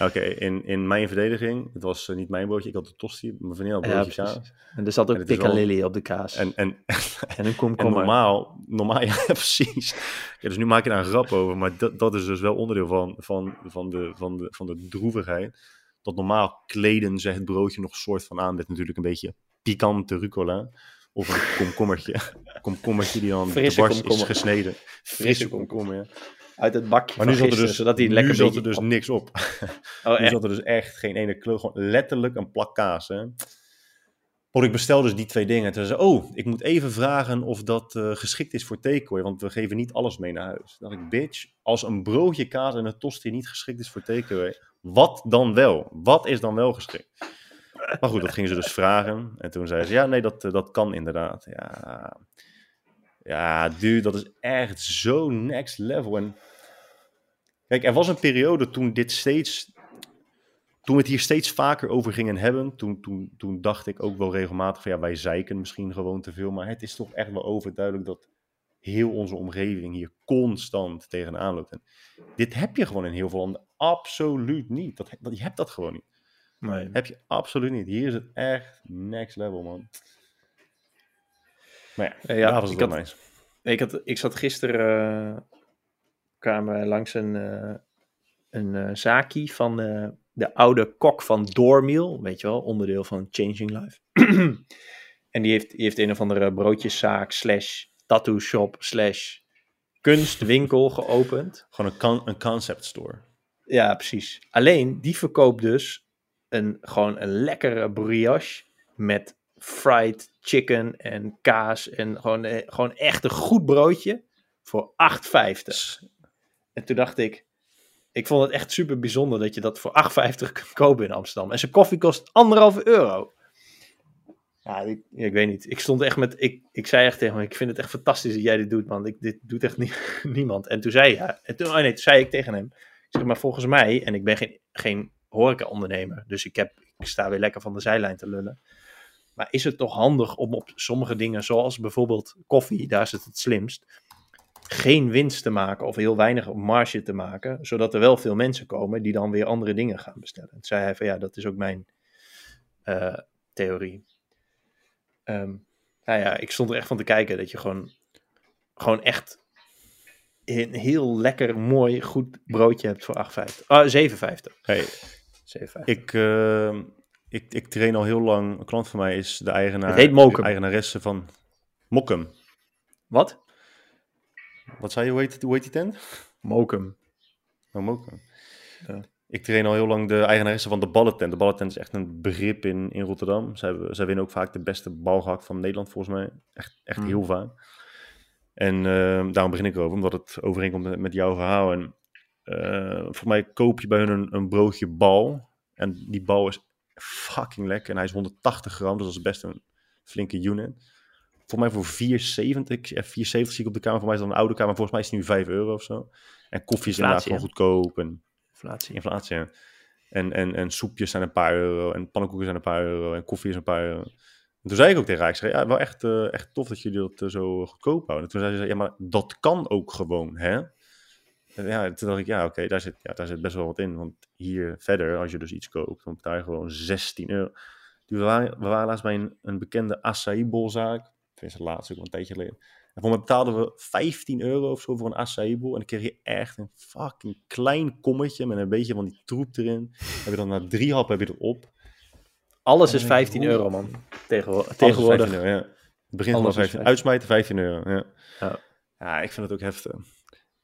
Oké, in, in mijn verdediging, het was eh, niet mijn broodje, ik had de tosti, mijn had Ja, kaas. En er zat ook piccalilli op de kaas. En, En, [LAUGHS] en, een en komkommer. normaal, normaal, [LAUGHS] ja precies. Ja, dus nu maak je daar een grap over, maar dat, dat is dus wel onderdeel van, van, van, de, van, de, van de droevigheid. Dat normaal kleden ze het broodje nog soort van aan met natuurlijk een beetje pikante rucola. Of een komkommertje. [LAUGHS] komkommertje die dan Frisse is gesneden. Frisse komkommer. komkommer, ja. Uit het bakje Maar nu zat er gisteren, dus, zodat hij lekker zat er dus op- niks op. Oh, Nu zat er dus echt geen ene kleur, gewoon letterlijk een plak kaas. Hè. Ik bestel dus die twee dingen. Toen zei ze, oh, ik moet even vragen of dat eh, geschikt is voor takeaway, want we geven niet alles mee naar huis. Toen dacht ik, bitch, als een broodje kaas en een tosti niet geschikt is voor takeaway, wat dan wel? Wat is dan wel geschikt? Maar goed, dat gingen ze dus vragen. En toen zei ze, ja, nee, dat, eh, dat kan inderdaad. Ja, ja, dude, dat is echt zo next level. En kijk, er was een periode toen dit steeds toen we het hier steeds vaker over gingen hebben, toen, toen, toen dacht ik ook wel regelmatig van ja, wij zeiken misschien gewoon te veel. Maar het is toch echt wel overduidelijk dat heel onze omgeving hier constant tegenaan loopt. En dit heb je gewoon in heel veel landen absoluut niet. Dat, dat, je hebt dat gewoon niet. Nee. Heb je absoluut niet. Hier is het echt next level, man. Maar ja, Ja, ja, was het ik had- nice. Ik, had, ik zat gisteren, eh, kwamen langs een, eh een eh, zaakje van eh, de oude kok van Doormeal, weet je wel, onderdeel van Changing Life. [CLEARS THROAT] en die heeft, die heeft een of andere broodjeszaak slash tattoo shop slash kunstwinkel geopend. Gewoon een, con- een concept store. Ja, precies. Alleen, die verkoopt dus een, gewoon een lekkere brioche met fried chicken en kaas en gewoon, eh, gewoon echt een goed broodje voor 8,50. En toen dacht ik, ik vond het echt super bijzonder dat je dat voor 8,50 kunt kopen in Amsterdam. En zijn koffie kost anderhalve euro. Ja, ik, ik weet niet. Ik stond echt met, ik, ik zei echt tegen hem, ik vind het echt fantastisch dat jij dit doet, man. Ik, dit doet echt nie- [LAUGHS] niemand. En toen zei hij, en toen, oh nee, toen zei ik tegen hem, ik zeg maar volgens mij, en ik ben geen, geen horeca-ondernemer, dus ik, heb, ik sta weer lekker van de zijlijn te lullen. Maar is het toch handig om op sommige dingen, zoals bijvoorbeeld koffie, daar is het het slimst, geen winst te maken of heel weinig marge te maken, zodat er wel veel mensen komen die dan weer andere dingen gaan bestellen. Toen zei hij van ja, dat is ook mijn eh, theorie. Ehm, nou ja, ik stond er echt van te kijken dat je gewoon, gewoon echt een heel lekker, mooi, goed broodje hebt voor 8,50. Ah, 7,50. Hey, 7,50. Ik, eh, ik, ik train al heel lang. Een klant van mij is de eigenaar. Het heet Mokum. de eigenaresse van Mokum. Wat? Wat zei je? Hoe heet, hoe heet die tent? Mokum. Oh, Mokum. Ja. Ik train al heel lang de eigenaresse van de ballentent. De ballentent is echt een begrip in, in Rotterdam. Zij, zij winnen ook vaak de beste balgehak van Nederland, volgens mij. Echt, echt Hmm. heel vaak. En eh, daarom begin ik erover, omdat het overeenkomt met, met jouw verhaal. En eh voor mij koop je bij hun een, een broodje bal. En die bal is fucking lekker. En hij is 180 gram, dus dat is best een flinke unit. Voor mij voor 4,70. eh, 4,70 zie ik op de kamer. Voor mij is dat een oude kamer. Volgens mij is het nu 5 euro of zo. En koffie is inderdaad gewoon goedkoop. En Inflatie. inflatie. ja. En, en, en soepjes zijn een paar euro. En pannenkoeken zijn een paar euro. En koffie is een paar euro. En toen zei ik ook tegen haar, ik zei, ja, wel echt, eh, echt tof dat jullie dat eh, zo goedkoop houden. En toen zei ze, ja, maar dat kan ook gewoon, hè? Ja, toen dacht ik, ja, oké, daar, zit, ja, daar zit best wel wat in. Want hier verder, als je dus iets koopt, dan betaal je gewoon 16 euro. We waren, we waren laatst bij een, een bekende acai-bolzaak. Tenminste, laatst ook al een tijdje geleden. En voor mij betaalden we 15 euro of zo voor een acai-bol. En dan kreeg je echt een fucking klein kommetje met een beetje van die troep erin. Heb je dan na drie happen heb je dat op. Alles is dan denk ik, 15 hoe- euro, man. Tegenwo- Alles is tegenwoordig. 15 euro, ja. Het begint is 15 15. Uitsmijten 15 euro, ja. Ja. Ja, ik vind het ook heftig.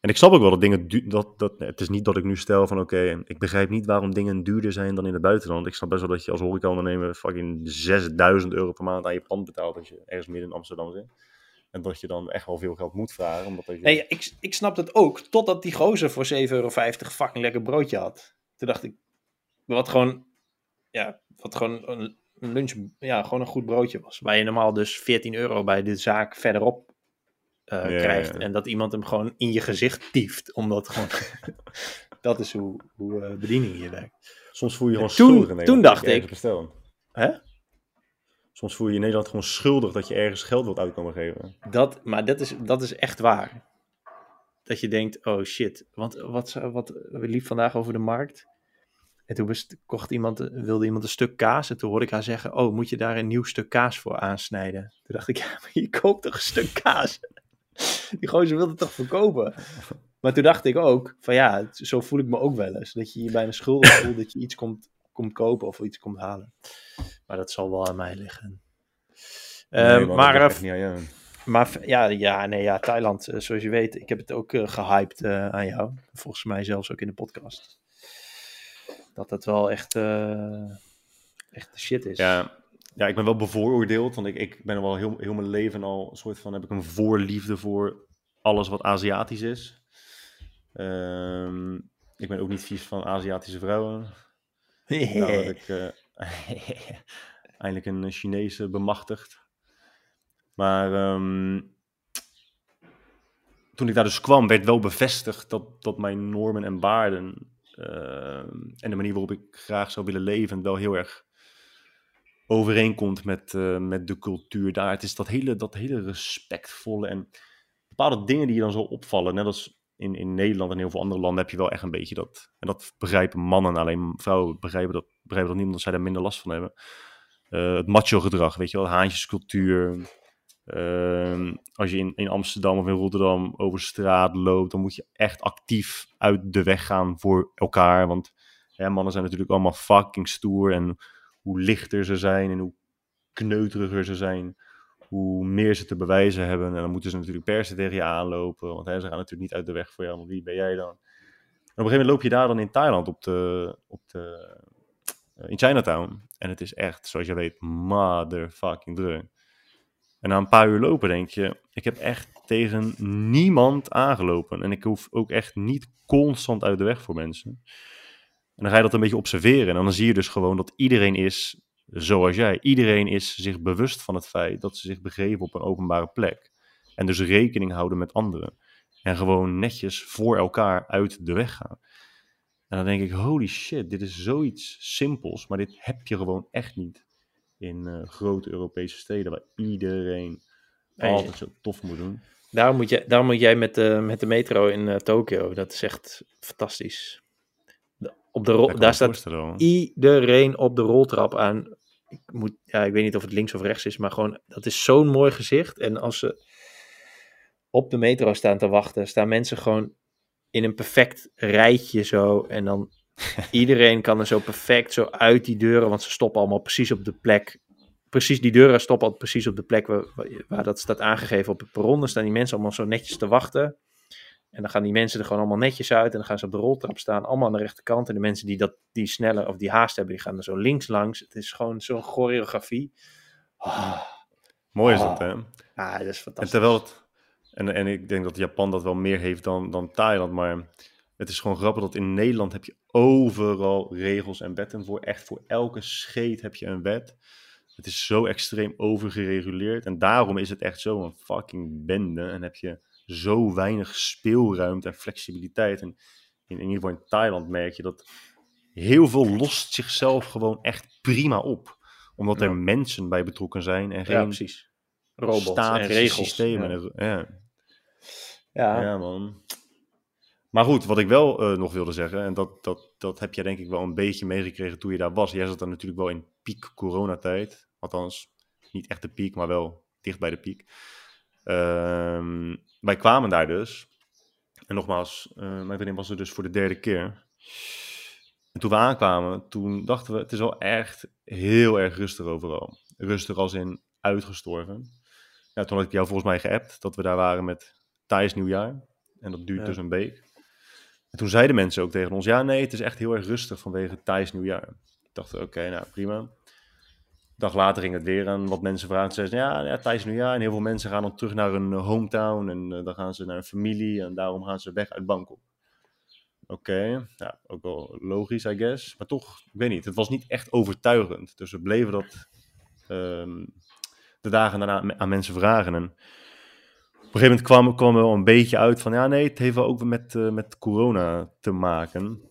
En ik snap ook wel dat dingen... du- Dat, dat, het is niet dat ik nu stel van... Oké, ik begrijp niet waarom dingen duurder zijn dan in het buitenland. Ik snap best wel dat je als horecaondernemer... fucking 6000 euro per maand aan je pand betaalt... als je ergens midden in Amsterdam zit. En dat je dan echt wel veel geld moet vragen. Omdat. Nee, ik, ik snap dat ook. Totdat die gozer voor 7,50 euro fucking lekker broodje had. Toen dacht ik, wat gewoon, ja, wat gewoon een een lunch, ja, gewoon een goed broodje was. Waar je normaal dus 14 euro bij de zaak verderop eh, krijgt. En dat iemand hem gewoon in je gezicht tieft. Omdat gewoon, [LAUGHS] dat is hoe, hoe eh, bediening hier werkt. Soms voel je je gewoon Toen- schuldig in toen dacht ik- bestelt. Hè? Soms voel je je in Nederland gewoon schuldig dat je ergens geld wilt uitkomen geven. Dat, maar dat is, dat is echt waar. Dat je denkt, oh shit. Want wat, wat we liep vandaag over de markt. En toen best- kocht iemand, wilde iemand een stuk kaas. En toen hoorde ik haar zeggen, oh, moet je daar een nieuw stuk kaas voor aansnijden? Toen dacht ik, [LAUGHS] ja, maar je koopt toch een stuk kaas? [LAUGHS] Die gozer wilde het toch verkopen? Maar toen dacht ik ook, van ja, zo voel ik me ook wel eens. Dat je je bijna schuldig voelt dat je iets komt, komt kopen of iets komt halen. Maar dat zal wel aan mij liggen. Eh, Nee, dat maar ligt eh, echt niet aan jou. maar v- ja, ja, nee, ja, Thailand, eh, zoals je weet, ik heb het ook eh, gehyped eh, aan jou. Volgens mij zelfs ook in de podcast. Dat dat wel echt, eh, echt de shit is. Ja, ja, ik ben wel bevooroordeeld, want ik, ik ben wel heel, heel mijn leven al een soort van, heb ik een voorliefde voor alles wat Aziatisch is. Ehm, ik ben ook niet vies van Aziatische vrouwen. Nou, dat ik eh, [LAUGHS] eindelijk een Chinese bemachtigd. Maar ehm, toen ik daar dus kwam, werd wel bevestigd dat, dat mijn normen en waarden ehm, en de manier waarop ik graag zou willen leven wel heel erg overeenkomt met, eh, met de cultuur daar. Het is dat hele, dat hele respectvolle en bepaalde dingen die je dan zo opvallen. Net als in, in Nederland en heel veel andere landen heb je wel echt een beetje dat. En dat begrijpen mannen, alleen vrouwen begrijpen dat, begrijpen dat niet omdat zij daar minder last van hebben. Eh, het macho gedrag, weet je wel, haantjescultuur. Ehm, als je in, in Amsterdam of in Rotterdam over straat loopt, dan moet je echt actief uit de weg gaan voor elkaar. Want hè, mannen zijn natuurlijk allemaal fucking stoer. En hoe lichter ze zijn en hoe kneuteriger ze zijn, hoe meer ze te bewijzen hebben. En dan moeten ze natuurlijk per se tegen je aanlopen. Want hè, ze gaan natuurlijk niet uit de weg voor jou, want wie ben jij dan? En op een gegeven moment loop je daar dan in Thailand op de, op de, eh, in Chinatown. En het is echt, zoals je weet, motherfucking druk. En na een paar uur lopen denk je, ik heb echt tegen niemand aangelopen. En ik hoef ook echt niet constant uit de weg voor mensen. En dan ga je dat een beetje observeren. En dan zie je dus gewoon dat iedereen is zoals jij. Iedereen is zich bewust van het feit dat ze zich begeven op een openbare plek. En dus rekening houden met anderen. En gewoon netjes voor elkaar uit de weg gaan. En dan denk ik, holy shit, dit is zoiets simpels. Maar dit heb je gewoon echt niet in eh, grote Europese steden. Waar iedereen Nee. altijd zo tof moet doen. Daarom, moet je, daarom moet jij met de, met de metro in eh, Tokio. Dat is echt fantastisch. Op de rol, daar staat iedereen op de roltrap aan. Ik, moet, ja, ik weet niet of het links of rechts is, maar gewoon, dat is zo'n mooi gezicht. En als ze op de metro staan te wachten, staan mensen gewoon in een perfect rijtje zo. En dan [LAUGHS] iedereen kan er zo perfect zo uit die deuren, want ze stoppen allemaal precies op de plek. Precies, die deuren stoppen altijd precies op de plek waar, waar- waar dat staat aangegeven op het perron. Dan staan die mensen allemaal zo netjes te wachten. En dan gaan die mensen er gewoon allemaal netjes uit. En dan gaan ze op de roltrap staan, allemaal aan de rechterkant. En de mensen die, dat, die sneller of die haast hebben, die gaan er zo links langs. Het is gewoon zo'n choreografie. Ah, Mooi is Ah. dat, hè? ah, dat is En fantastisch. terwijl het, en, en ik denk dat Japan dat wel meer heeft dan, dan Thailand, maar het is gewoon grappig dat in Nederland heb je overal regels en wetten voor. Echt voor elke scheet heb je een wet. Het is zo extreem overgereguleerd en daarom is het echt zo een fucking bende en heb je zo weinig speelruimte en flexibiliteit. En in, in ieder geval in Thailand merk je dat heel veel lost zichzelf gewoon echt prima op. Omdat er Ja. mensen bij betrokken zijn en ja, geen precies. Robots en regels. systemen. Ja. En, ja. Ja. Ja, man. Maar goed, wat ik wel eh, nog wilde zeggen, en dat, dat, dat heb jij denk ik wel een beetje meegekregen toen je daar was. Jij zat dan natuurlijk wel in piek coronatijd. Althans, niet echt de piek, maar wel dicht bij de piek. Ehm, wij kwamen daar dus. En nogmaals, eh, mijn vriendin was er dus voor de derde keer. En toen we aankwamen, toen dachten we, het is wel echt heel erg rustig overal. Rustig als in uitgestorven. Ja, toen had ik jou volgens mij geappt dat we daar waren met Thais nieuwjaar. En dat duurt Ja. dus een week. En toen zeiden mensen ook tegen ons, ja nee, het is echt heel erg rustig vanwege Thais nieuwjaar. Ik dacht, oké, nou prima. Dag later ging het weer aan wat mensen vragen. Zeiden ze, ja, ja, Thais nieuwjaar. En heel veel mensen gaan dan terug naar hun eh, hometown. En eh, dan gaan ze naar een familie. En daarom gaan ze weg uit Bangkok. Oké, ja, ook wel logisch, I guess. Maar toch, ik weet niet, het was niet echt overtuigend. Dus we bleven dat ehm, de dagen daarna aan mensen vragen. En op een gegeven moment kwam, kwam er wel een beetje uit van, ja nee, het heeft wel ook met, eh, met corona te maken.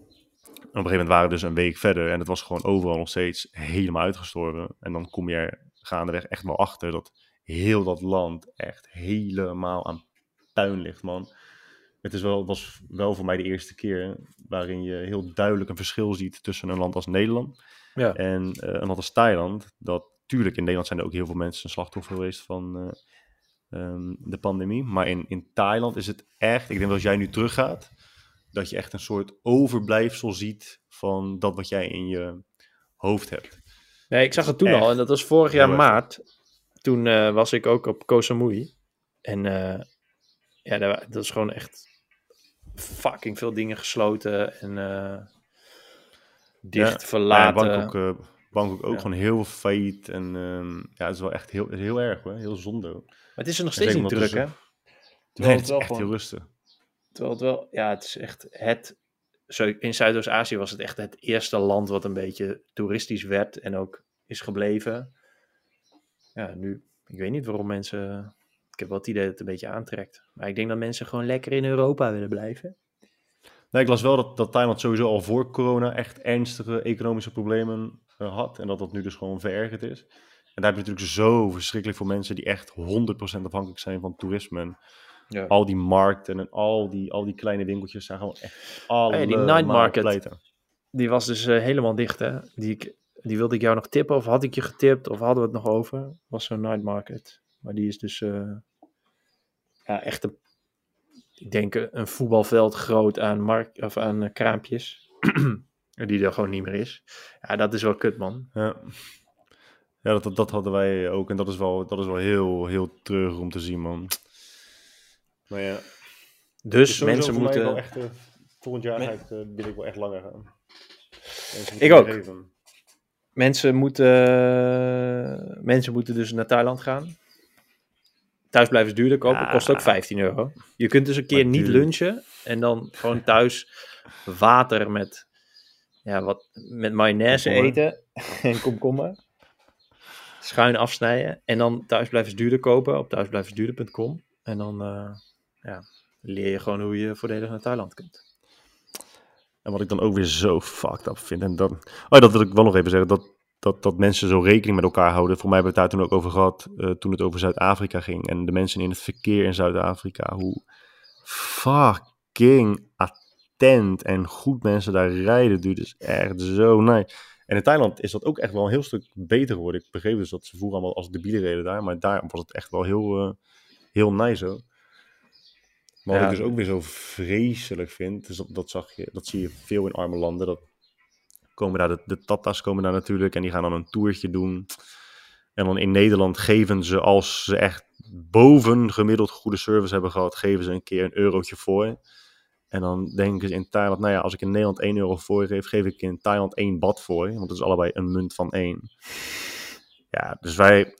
Een gegeven moment waren we dus een week verder en het was gewoon overal nog steeds helemaal uitgestorven. En dan kom je er gaandeweg echt wel achter dat heel dat land echt helemaal aan puin ligt, man. Het is wel, was wel voor mij de eerste keer waarin je heel duidelijk een verschil ziet tussen een land als Nederland Ja. en eh, een land als Thailand. Dat, tuurlijk, in Nederland zijn er ook heel veel mensen een slachtoffer geweest van eh, ehm, de pandemie. Maar in, in Thailand is het echt, ik denk dat als jij nu teruggaat, dat je echt een soort overblijfsel ziet van dat wat jij in je hoofd hebt. Nee, ik zag het toen Echt. al. En dat was vorig jaar maart. Toen eh, was ik ook op Koh Samui. En eh, ja, dat is gewoon echt fucking veel dingen gesloten en eh, dicht Ja, verlaten. Ja, Bangkok, eh, Bangkok ook Ja. gewoon heel failliet. En ehm, ja, het is wel echt heel, heel erg hoor, heel zonde. Maar het is er nog steeds niet druk, hè? Terwijl Nee, het het is wel echt gewoon- heel rustig. Terwijl het wel, ja, het is echt het. In Zuidoost-Azië was het echt het eerste land wat een beetje toeristisch werd en ook is gebleven. Ja, nu, ik weet niet waarom mensen. Ik heb wel het idee dat het een beetje aantrekt. Maar ik denk dat mensen gewoon lekker in Europa willen blijven. Nee, ik las wel dat, dat Thailand sowieso al voor corona echt ernstige economische problemen eh, had. En dat dat nu dus gewoon verergerd is. En daar heb je natuurlijk zo verschrikkelijk voor mensen die echt 100% afhankelijk zijn van toerisme. En Ja. al die markten en al die, al die kleine winkeltjes zijn gewoon echt allemaal die night market. pleiten. Die was dus eh, helemaal dicht, hè? Die, ik, die wilde ik jou nog tippen, of had ik je getipt, of hadden we het nog over? Was zo'n night market. Maar die is dus eh, ja, echt een, ik denk eh, een voetbalveld groot aan, mark, of aan eh, kraampjes. [CLEARS THROAT] die er gewoon niet meer is. Ja, dat is wel kut, man. Ja, ja dat, dat, dat hadden wij ook. En dat is wel, dat is wel heel, heel treurig om te zien, man. Maar ja, Dus sowieso mensen voor mij moeten... Wel echt, eh, volgend jaar ga ik, eh, wil ik wel echt langer gaan. Ik ook. geven. Mensen moeten, mensen moeten dus naar Thailand gaan. Thuis blijven is duurder kopen, Ja. kost ook 15 euro. Je kunt dus een keer niet duur. lunchen en dan gewoon thuis water met, ja, wat, met mayonaise eten [LAUGHS] en komkommer. Schuin afsnijden en dan thuis blijven is duurder kopen op thuisblijvensduurder.com. En dan eh, ja, leer je gewoon hoe je voordelig naar Thailand kunt. En wat ik dan ook weer zo fucked up vind. En dat, oh, dat wil ik wel nog even zeggen. Dat, dat, dat mensen zo rekening met elkaar houden. Voor mij hebben we het daar toen ook over gehad. eh, toen het over Zuid-Afrika ging. En de mensen in het verkeer in Zuid-Afrika. Hoe fucking attent en goed mensen daar rijden. Dude, is echt zo nice. En in Thailand is dat ook echt wel een heel stuk beter geworden. Ik begreep dus dat ze vroeger allemaal als debielen reden daar. Maar daar was het echt wel heel, eh, heel nice. Maar wat Ja. ik dus ook weer zo vreselijk vind, dus dat, dat, zag je, dat zie je veel in arme landen. Dat komen daar de, de Tata's komen daar natuurlijk en die gaan dan een toertje doen. En dan in Nederland geven ze, als ze echt boven gemiddeld goede service hebben gehad, geven ze een keer een eurotje voor. En dan denken ze in Thailand, nou ja, als ik in Nederland 1 euro voor geef, geef ik in Thailand 1 bad voor. Want het is allebei een munt van 1. Ja, dus wij,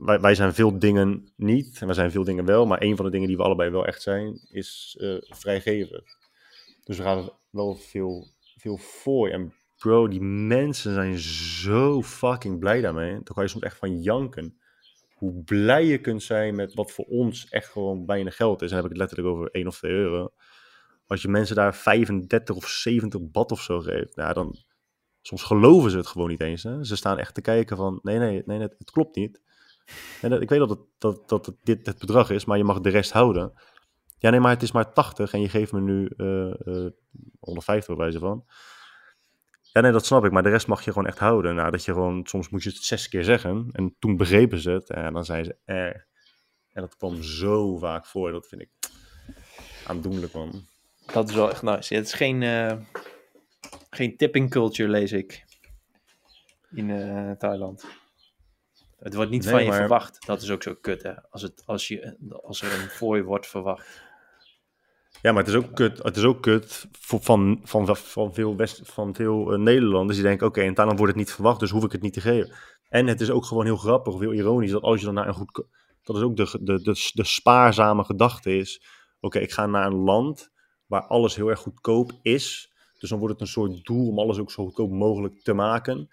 wij, wij zijn veel dingen niet, en wij zijn veel dingen wel. Maar een van de dingen die we allebei wel echt zijn, is eh vrijgeven. Dus we gaan wel veel, veel voor. En bro, die mensen zijn zo fucking blij daarmee. Dan kan je soms echt van janken. Hoe blij je kunt zijn met wat voor ons echt gewoon bijna geld is. En dan heb ik het letterlijk over 1 of 2 euro. Als je mensen daar 35 of 70 bad of zo geeft, nou dan... Soms geloven ze het gewoon niet eens. Hè? Ze staan echt te kijken van, nee, nee, nee, het klopt niet. En ik weet dat dat, dat dit het bedrag is, maar je mag de rest houden. Ja, nee, maar het is maar 80 en je geeft me nu eh eh 150 bij wijze van. Ja, nee, dat snap ik, maar de rest mag je gewoon echt houden. Nou, dat je gewoon, soms moet je het zes keer zeggen. En toen begrepen ze het en dan zeiden ze, eh. En dat kwam zo vaak voor, dat vind ik aandoenlijk, man. Dat is wel echt nice. Het is geen, eh, Geen tipping culture lees ik. In eh, Thailand. Het wordt niet Nee, van je maar- verwacht. Dat is ook zo kut, hè. Als, het, als, je, als er een fooi wordt verwacht. Ja, maar het is ook kut, het is ook kut voor, van, van, van veel, West, van veel eh, Nederlanders die denken, oké, in Thailand wordt het niet verwacht, dus hoef ik het niet te geven. En het is ook gewoon heel grappig, of heel ironisch, dat als je dan naar een goed... Dat is ook de, de, de, de spaarzame gedachte is, oké, ik ga naar een land waar alles heel erg goedkoop is. Dus dan wordt het een soort doel om alles ook zo goedkoop mogelijk te maken.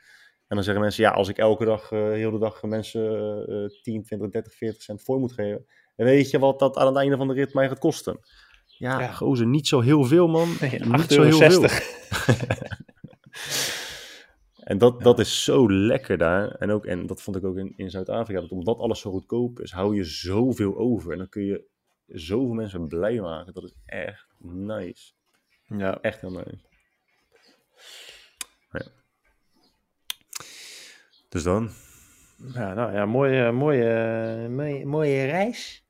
En dan zeggen mensen, ja, als ik elke dag, eh heel de dag mensen eh 10, 20, 30, 40 cent voor moet geven, dan weet je wat dat aan het einde van de rit mij gaat kosten. Ja, Ja. gozer, niet zo heel veel, man. [LAUGHS] Nee, niet 8,60 zo heel euro. veel. [LAUGHS] En dat, dat is zo lekker daar. En, ook, en dat vond ik ook in, in Zuid-Afrika. Dat omdat alles zo goedkoop is, hou je zoveel over. En dan kun je zoveel mensen blij maken. Dat is echt nice. Ja. Echt heel nice. Dus dan. Ja, nou ja, mooie, mooie, mooie, mooie reis.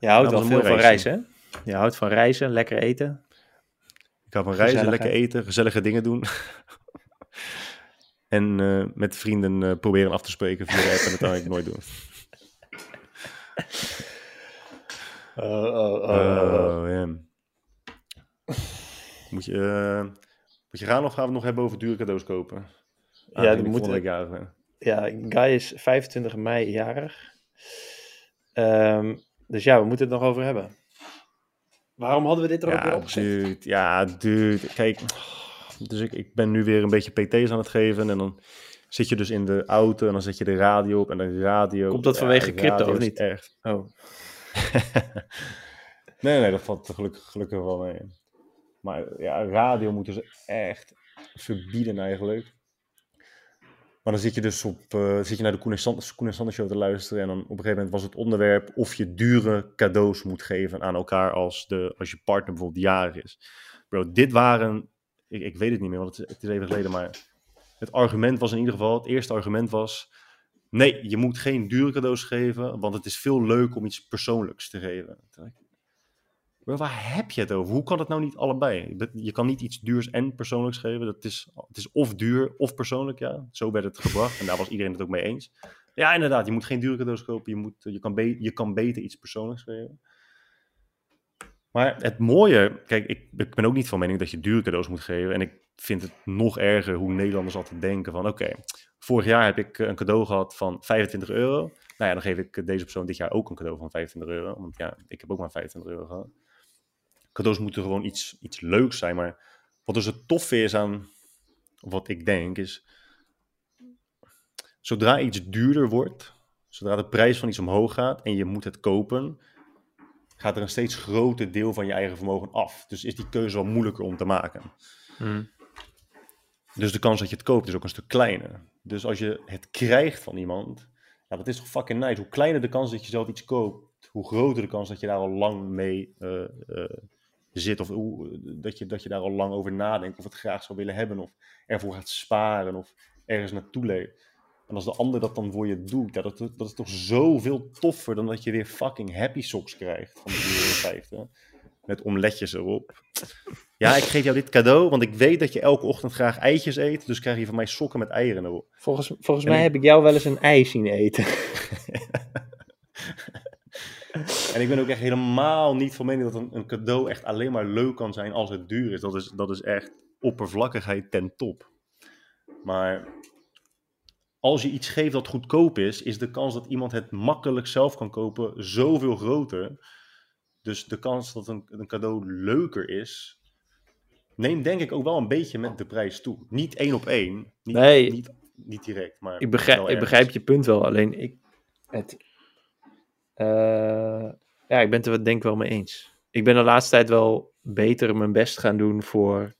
Je houdt Ja, wel veel van reizen, hè? Je houdt van reizen, lekker eten. Ik ga van reizen, lekker eten, gezellige dingen doen. [LAUGHS] en eh, met vrienden eh, proberen af te spreken via de app en dat uiteindelijk nooit doen. [LAUGHS] Oh, ja. Moet je, eh, moet je gaan of gaan we het nog hebben over dure cadeaus kopen? Ja, ja, moeten... jarig ben. Ja, Guy is 25 mei jarig. Ehm, dus ja, we moeten het nog over hebben. Waarom hadden we dit er ook weer opgezet? dude. Ja, dude. Kijk, dus ik, ik ben nu weer een beetje PT's aan het geven. En dan zit je dus in de auto en dan zet je de radio op. En de radio... Komt dat ja, vanwege crypto, of niet? Echt. Oh, [LAUGHS] nee, nee, dat valt gelukkig, gelukkig wel mee. Maar ja, radio moeten ze echt verbieden eigenlijk. Maar dan zit je dus op, eh, zit je naar de Koen en, Sander, Koen en Sander show te luisteren. En dan op een gegeven moment was het onderwerp of je dure cadeaus moet geven aan elkaar als, de, als je partner bijvoorbeeld jarig is. Bro, dit waren, ik, ik weet het niet meer, want het het is even geleden, maar het argument was in ieder geval, het eerste argument was, nee, je moet geen dure cadeaus geven, want het is veel leuk om iets persoonlijks te geven. Bro, waar heb je het over? Hoe kan het nou niet allebei? Je kan niet iets duurs en persoonlijks geven. Dat is, het is of duur of persoonlijk, ja. Zo werd het gebracht en daar was iedereen het ook mee eens. Ja, inderdaad, je moet geen dure cadeaus kopen. Je, moet, je, kan, je kan beter iets persoonlijks geven. Maar het mooie, kijk, ik, ik ben ook niet van mening dat je dure cadeaus moet geven. En ik vind het nog erger hoe Nederlanders altijd denken van, oké, vorig jaar heb ik eh, een cadeau gehad van 25 euro. Nou ja, dan geef ik deze persoon dit jaar ook een cadeau van 25 euro. Want ja, ik heb ook maar 25 euro gehad. Cadeaus moeten gewoon iets, iets leuks zijn. Maar wat dus het toffe is aan, of wat ik denk, is... Zodra iets duurder wordt, zodra de prijs van iets omhoog gaat en je moet het kopen, gaat er een steeds groter deel van je eigen vermogen af. Dus is die keuze wel moeilijker om te maken. Hm. Dus de kans dat je het koopt is ook een stuk kleiner. Dus als je het krijgt van iemand, ja, dat is toch fucking nice. Hoe kleiner de kans dat je zelf iets koopt, hoe groter de kans dat je daar al lang mee eh, eh, zit. Of hoe, dat, je, dat je daar al lang over nadenkt, of het graag zou willen hebben, of ervoor gaat sparen, of ergens naartoe leeft. En als de ander dat dan voor je doet, ja, dat, dat is toch zoveel toffer dan dat je weer fucking happy socks krijgt van de 3,50 euro. Met omletjes erop. Ja, ik geef jou dit cadeau, want ik weet dat je elke ochtend graag eitjes eet. Dus krijg je van mij sokken met eieren erop. Volgens, volgens En mij ik- heb ik jou wel eens een ei zien eten. [LAUGHS] En ik ben ook echt helemaal niet van mening dat een, een cadeau echt alleen maar leuk kan zijn als het duur is. Dat is, dat is echt oppervlakkigheid ten top. Maar als je iets geeft dat goedkoop is, is de kans dat iemand het makkelijk zelf kan kopen zoveel groter. Dus de kans dat een, een cadeau leuker is, neemt denk ik ook wel een beetje met de prijs toe. Niet één op één, niet, Nee. niet, niet direct, maar Ik begrijp, ik begrijp je punt wel, alleen ik. Het, eh, ja, ik ben het er denk ik wel mee eens. Ik ben de laatste tijd wel beter mijn best gaan doen voor.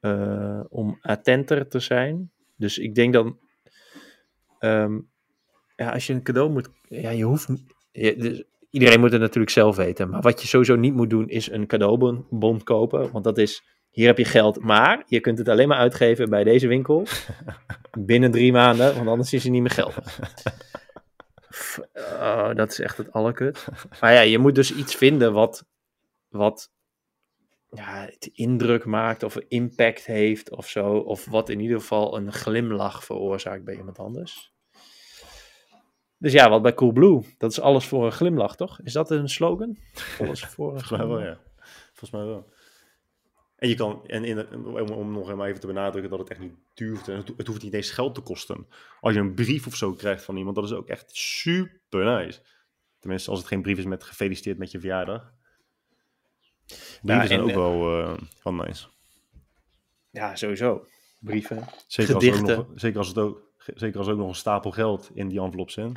eh, om attenter te zijn. Dus ik denk dan. ehm, ja, als je een cadeau moet. Ja, je hoeft. je- dus iedereen moet het natuurlijk zelf weten. Maar wat je sowieso niet moet doen, is een cadeaubon bon kopen. Want dat is. Hier heb je geld, maar je kunt het alleen maar uitgeven bij deze winkel. [LAUGHS] Binnen drie maanden, want anders is hij niet meer geldig. Oh, dat is echt het allerkut. [LAUGHS] Maar ja, je moet dus iets vinden wat, wat ja, het indruk maakt of impact heeft of zo. Of wat in ieder geval een glimlach veroorzaakt bij iemand anders. Dus ja, wat bij Coolblue, dat is alles voor een glimlach, toch? Is dat een slogan? Alles voor een [LAUGHS] Volgens mij wel, glimlach. ja. Volgens mij wel. En je kan, en in, om, om nog helemaal even te benadrukken dat het echt niet duur hoeft. en Het, het hoeft niet eens geld te kosten. Als je een brief of zo krijgt van iemand, dat is ook echt super nice. Tenminste, als het geen brief is met gefeliciteerd met je verjaardag. Brieven zijn en, ook eh, wel, eh wel nice. Ja, sowieso. Brieven. Zeker als, er ook gedichten. nog, zeker, als het ook, zeker als er ook nog een stapel geld in die envelop zit.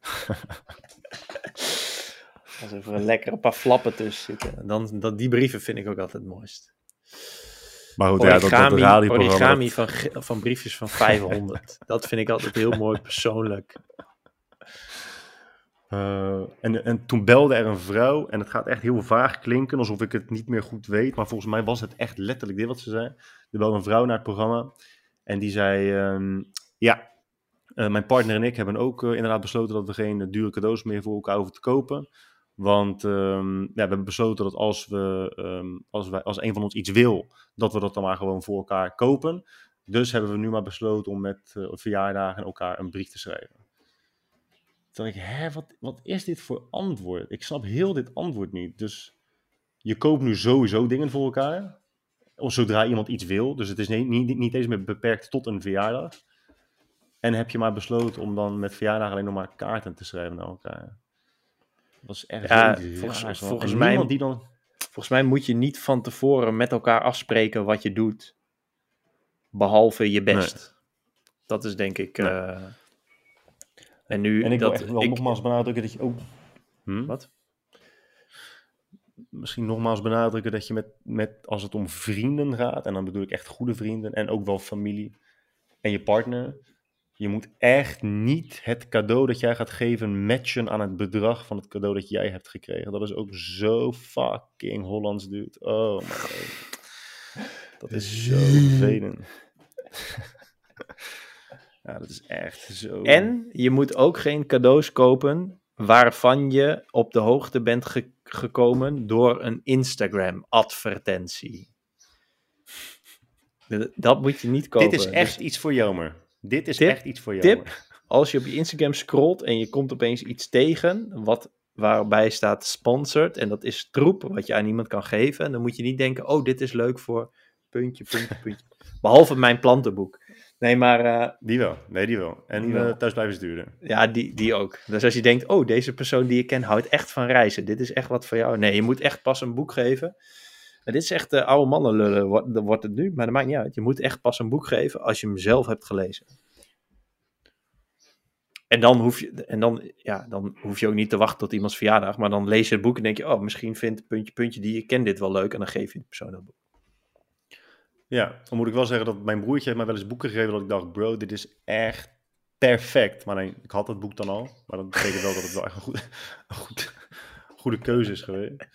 [LAUGHS] Als er een lekkere paar flappen tussen zitten. Dan, dat, die brieven vind ik ook altijd het mooist. Maar goed, ja, dat, dat origami, radioprogramma... origami van, van briefjes van 500. [LAUGHS] dat vind ik altijd heel mooi persoonlijk. Eh, en, en toen belde er een vrouw, en het gaat echt heel vaag klinken, alsof ik het niet meer goed weet, maar volgens mij was het echt letterlijk dit wat ze zei. Er belde een vrouw naar het programma en die zei, ehm, ja, eh, mijn partner en ik hebben ook eh, inderdaad besloten dat we geen dure cadeaus meer voor elkaar hoeven te kopen. Want ehm, ja, we hebben besloten dat als, we, ehm, als, wij, als een van ons iets wil, dat we dat dan maar gewoon voor elkaar kopen. Dus hebben we nu maar besloten om met eh, verjaardagen elkaar een brief te schrijven. Toen dacht ik, hè, wat, wat is dit voor antwoord? Ik snap heel dit antwoord niet. Dus je koopt nu sowieso dingen voor elkaar. Of zodra iemand iets wil. Dus het is niet, niet, niet eens meer beperkt tot een verjaardag. En heb je maar besloten om dan met verjaardag alleen nog maar kaarten te schrijven naar elkaar. Dat is echt Ja, volgens- volgens En mij- die dan... Volgens mij moet je niet van tevoren met elkaar afspreken wat je doet. Behalve je best. Dat is denk ik. Nee. eh, en nu. En ik dat, wil echt wel ik- nogmaals benadrukken dat je ook... Hm? Wat? misschien nogmaals benadrukken dat je met, met, als het om vrienden gaat, en dan bedoel ik echt goede vrienden en ook wel familie en je partner, je moet echt niet het cadeau dat jij gaat geven matchen aan het bedrag van het cadeau dat jij hebt gekregen. Dat is ook zo fucking Hollands, dude. Oh my god. Dat is zo vervelend. [LAUGHS] ja, dat is echt zo. En je moet ook geen cadeaus kopen waarvan je op de hoogte bent ge- gekomen door een Instagram-advertentie. Dat moet je niet kopen. Dit is echt Dus iets voor Jomer. Dit is Tip- echt iets voor tip. Jomer. als je op je Instagram scrolt en je komt opeens iets tegen wat, waarbij staat sponsored en dat is troep wat je aan iemand kan geven, dan moet je niet denken, oh, dit is leuk voor puntje, puntje, puntje. [LAUGHS] Behalve mijn plantenboek. Nee, maar eh, Die wel, nee, die wel. En Die wel. eh, thuis blijven sturen. Ja, die, die ook. Dus als je denkt, oh, deze persoon die ik ken houdt echt van reizen. Dit is echt wat voor jou. Nee, je moet echt pas een boek geven. En dit is echt de oude mannen lullen, wordt, dat wordt het nu. Maar dat maakt niet uit. Je moet echt pas een boek geven als je hem zelf hebt gelezen. En dan hoef je, en dan, ja, dan hoef je ook niet te wachten tot iemands verjaardag. Maar dan lees je het boek en denk je, oh, misschien vindt puntje, puntje die je kent dit wel leuk. En dan geef je de persoon dat boek. Ja, dan moet ik wel zeggen dat mijn broertje heeft mij wel eens boeken gegeven dat ik dacht, bro, dit is echt perfect. Maar nee, ik had het boek dan al. Maar dat betekent wel dat het wel echt een, goed, [LAUGHS] een goed, goede keuze is geweest.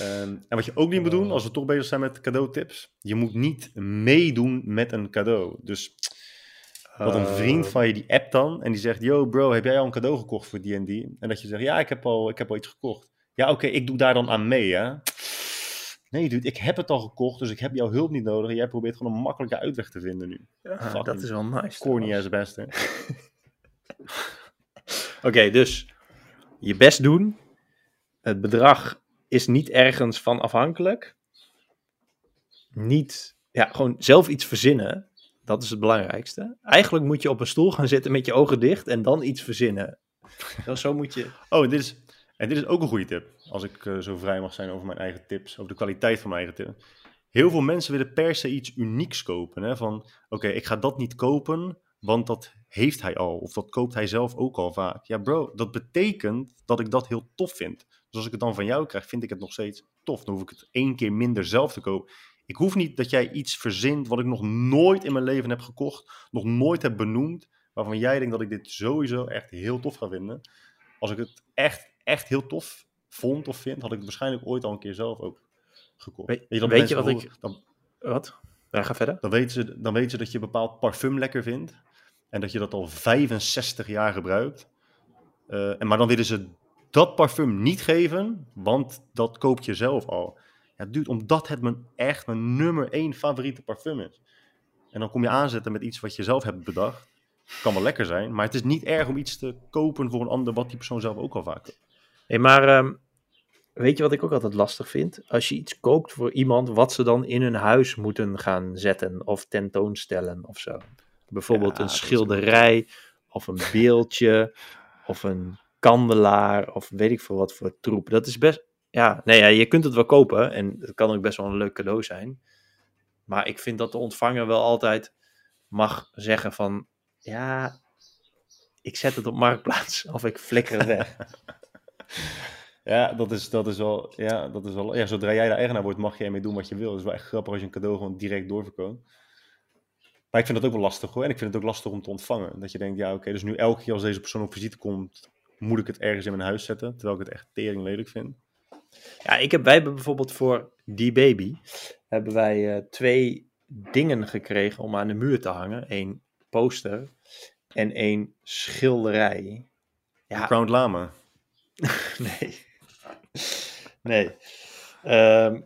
Ehm, en wat je ook niet moet doen, als we toch bezig zijn met cadeautips, je moet niet meedoen met een cadeau. Dus dat een vriend Eh, van je die appt dan en die zegt, yo bro, heb jij al een cadeau gekocht voor die en die? En dat je zegt, ja, ik heb al, ik heb al iets gekocht. Ja, oké, ik doe daar dan aan mee, hè. Nee, dude, ik heb het al gekocht, dus ik heb jouw hulp niet nodig. En jij probeert gewoon een makkelijke uitweg te vinden nu. ja, dat is wel nice. Corny as best, hè. Oké, dus je best doen. Het bedrag is niet ergens van afhankelijk. Niet, ja, gewoon zelf iets verzinnen. Dat is het belangrijkste. Eigenlijk moet je op een stoel gaan zitten met je ogen dicht en dan iets verzinnen. Zo moet je. Oh, dit is, en dit is ook een goede tip. Als ik eh, zo vrij mag zijn over mijn eigen tips, over de kwaliteit van mijn eigen tips. Heel veel mensen willen per se iets unieks kopen. Hè? Van, oké, ik ga dat niet kopen, want dat heeft hij al. Of dat koopt hij zelf ook al vaak. Ja, bro, dat betekent dat ik dat heel tof vind. Dus als ik het dan van jou krijg, vind ik het nog steeds tof. Dan hoef ik het één keer minder zelf te kopen. Ik hoef niet dat jij iets verzint wat ik nog nooit in mijn leven heb gekocht, nog nooit heb benoemd, waarvan jij denkt dat ik dit sowieso echt heel tof ga vinden. Als ik het echt, echt heel tof vond of vind, had ik het waarschijnlijk ooit al een keer zelf ook gekocht. Weet- weet je wat ik- Dan, Wat? Ja, ga verder. dan, weten ze, dan weten ze dat je een bepaald parfum lekker vindt. En dat je dat al 65 jaar gebruikt. Eh, en, maar dan willen ze dat parfum niet geven, want dat koop je zelf al. Ja, dude, omdat het mijn, echt mijn nummer één favoriete parfum is. En dan kom je aanzetten met iets wat je zelf hebt bedacht. Kan wel lekker zijn, maar het is niet erg om iets te kopen voor een ander wat die persoon zelf ook al vaak doet. Hey, maar ehm, weet je wat ik ook altijd lastig vind? Als je iets koopt voor iemand, wat ze dan in hun huis moeten gaan zetten of tentoonstellen of zo. Bijvoorbeeld Ja, een schilderij of een beeldje of een kandelaar of weet ik veel wat voor troep. Dat is best, ja, nee, ja, je kunt het wel kopen en het kan ook best wel een leuk cadeau zijn. Maar ik vind dat de ontvanger wel altijd mag zeggen van, ja, ik zet het op marktplaats [LAUGHS] of ik flikker het weg. [LAUGHS] Ja, dat is, dat is wel. Ja, dat is wel. Ja, zodra jij de eigenaar wordt, mag je ermee doen wat je wil. Het is wel echt grappig als je een cadeau gewoon direct doorverkoopt. Maar ik vind dat ook wel lastig hoor. En ik vind het ook lastig om te ontvangen. Dat je denkt, ja, oké, dus nu elke keer als deze persoon op visite komt, moet ik het ergens in mijn huis zetten. Terwijl ik het echt tering lelijk vind. Ja, ik heb, wij hebben bijvoorbeeld voor die baby hebben wij eh, twee dingen gekregen om aan de muur te hangen. Eén poster en één schilderij. Ja, Crowned Lama. [LAUGHS] nee. nee. Ehm,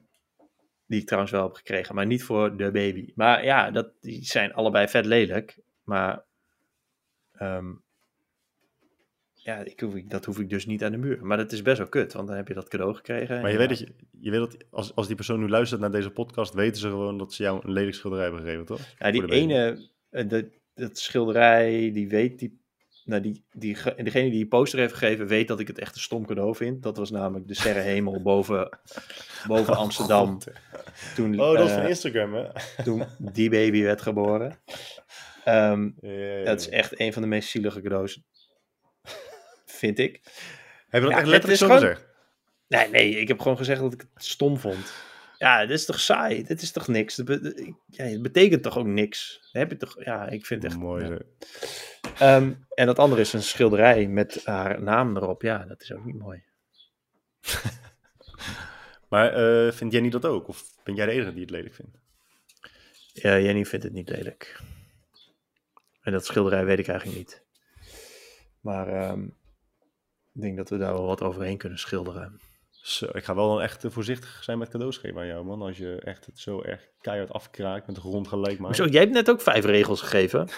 die ik trouwens wel heb gekregen, maar niet voor de baby. Maar ja, dat, die zijn allebei vet lelijk. Maar ehm, ja, ik hoef, dat hoef ik dus niet aan de muur. Maar dat is best wel kut, want dan heb je dat cadeau gekregen. Maar je weet dat, je, je weet dat als, als die persoon nu luistert naar deze podcast, weten ze gewoon dat ze jou een lelijk schilderij hebben gegeven, toch? Ja, die ene, eh, dat, dat schilderij, die weet die. Nou, die, die, ge- degene die die poster heeft gegeven, weet dat ik het echt een stom cadeau vind. Dat was namelijk de sterrenhemel [LAUGHS] boven, boven Amsterdam. God. Toen, Oh, dat is eh, van Instagram, hè? toen die baby werd geboren. [LAUGHS] Ehm, Ja, ja, ja. dat is echt een van de meest zielige cadeaus. Vind ik. Heb je dat Ja, echt letterlijk zo gewoon- gezegd? Nee, nee, ik heb gewoon gezegd dat ik het stom vond. Ja, dit is toch saai? Dit is toch niks? Dat be- ja, het betekent toch ook niks? Dan heb je toch... Ja, ik vind het echt... Mooi. ja. Ehm, en dat andere is een schilderij met haar naam erop. Ja, dat is ook niet mooi. [LAUGHS] Maar eh, vind jij niet dat ook? Of ben jij de enige die het lelijk vindt? Ja, Jenny vindt het niet lelijk. En dat schilderij weet ik eigenlijk niet. Maar ehm, ik denk dat we daar wel wat overheen kunnen schilderen. Zo, ik ga wel dan echt eh, voorzichtig zijn met cadeaus geven aan jou, man. Als je echt het zo erg keihard afkraakt met de grond gelijk maakt. Hoezo? Jij hebt net ook vijf regels gegeven.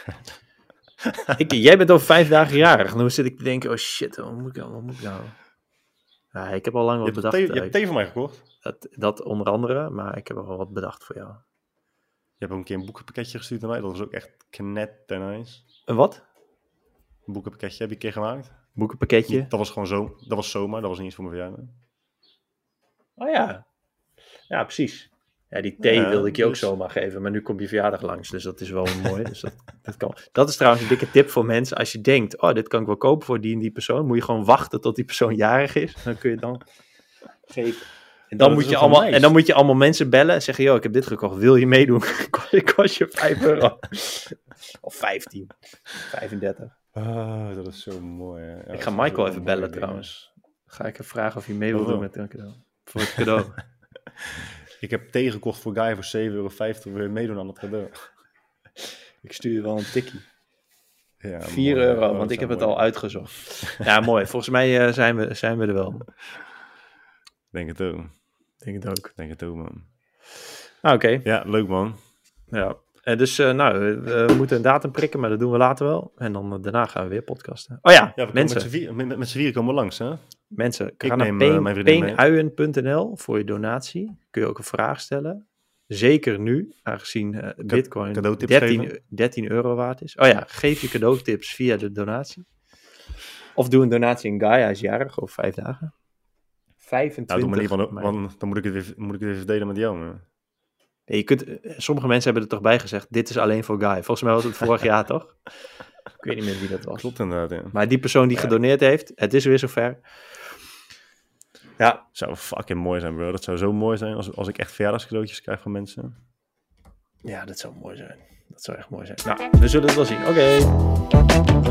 [LAUGHS] ik, jij bent over vijf dagen jarig. Nu zit ik te denken, oh shit, wat moet ik nou? Wat moet ik nou? Ja, ik heb al lang wat bedacht. thee, je hebt eh, thee van mij gekocht. dat, dat onder andere, maar ik heb al wat bedacht voor jou. Je hebt ook een keer een boekenpakketje gestuurd naar mij. Dat was ook echt knetter nice. Een wat? Een boekenpakketje heb je een keer gemaakt. Boekenpakketje. Dat was gewoon zo. Dat was zomaar. Dat was niet eens voor mijn verjaardag. Oh ja. Ja, precies. Ja, die thee Ja, wilde ik je ook dus- zomaar geven, maar nu komt je verjaardag langs, dus dat is wel [LAUGHS] mooi. Dus dat, dat, kan. dat is trouwens een dikke tip voor mensen. Als je denkt, oh, dit kan ik wel kopen voor die en die persoon, moet je gewoon wachten tot die persoon jarig is. [LAUGHS] Dan kun je dan geven. En dan, moet je allemaal, nice. en dan moet je allemaal mensen bellen en zeggen, joh, ik heb dit gekocht, wil je meedoen? [LAUGHS] Kost- kost je 5 euro. Of 15, 35. Ah, dat is zo mooi. Ja, ik ga Michael even bellen trouwens. Ga ik hem vragen of hij mee wil Oh. doen met een cadeau. Voor het cadeau. [LAUGHS] Ik heb thee gekocht voor Guy voor 7,50 euro. Wil je meedoen aan het cadeau? ik stuur je wel een tikkie. Ja, 4 mooi. euro, Oh, want ik heb het al uitgezocht. Ja, mooi. Volgens mij eh, zijn, we, zijn we er wel. Denk het ook. Denk het ook. Denk het ook, man. Ah, Oké, Ja, leuk, man. ja. Eh, dus eh, nou, we, we moeten een datum prikken, maar dat doen we later wel. En dan eh, daarna gaan we weer podcasten. Oh ja, mensen, met z'n vier- vieren komen we langs, hè? mensen. Ga naar mee. peenuien.nl voor je donatie. Kun je ook een vraag stellen. Zeker nu, aangezien bitcoin cadeautips 13, geven? 13 euro waard is. Oh ja, geef je cadeautips via de donatie. Of doe een donatie in Gaia is jarig over vijf dagen. 25 Nou, doe maar niet, want, dan moet ik, het weer, moet ik het weer verdelen met jou. Nee, je kunt, eh, sommige mensen hebben er toch bij gezegd, dit is alleen voor Guy. Volgens mij was het [LAUGHS] vorig jaar, toch? Ik weet niet meer wie dat was. Klopt inderdaad, ja. Maar die persoon die Ja. gedoneerd heeft, het is weer zover. Ja, Zou fucking mooi zijn, bro. Dat zou zo mooi zijn als, als ik echt verjaardagscadeautjes krijg van mensen. ja, dat zou mooi zijn. Dat zou echt mooi zijn. Nou, we zullen het wel zien. Oké.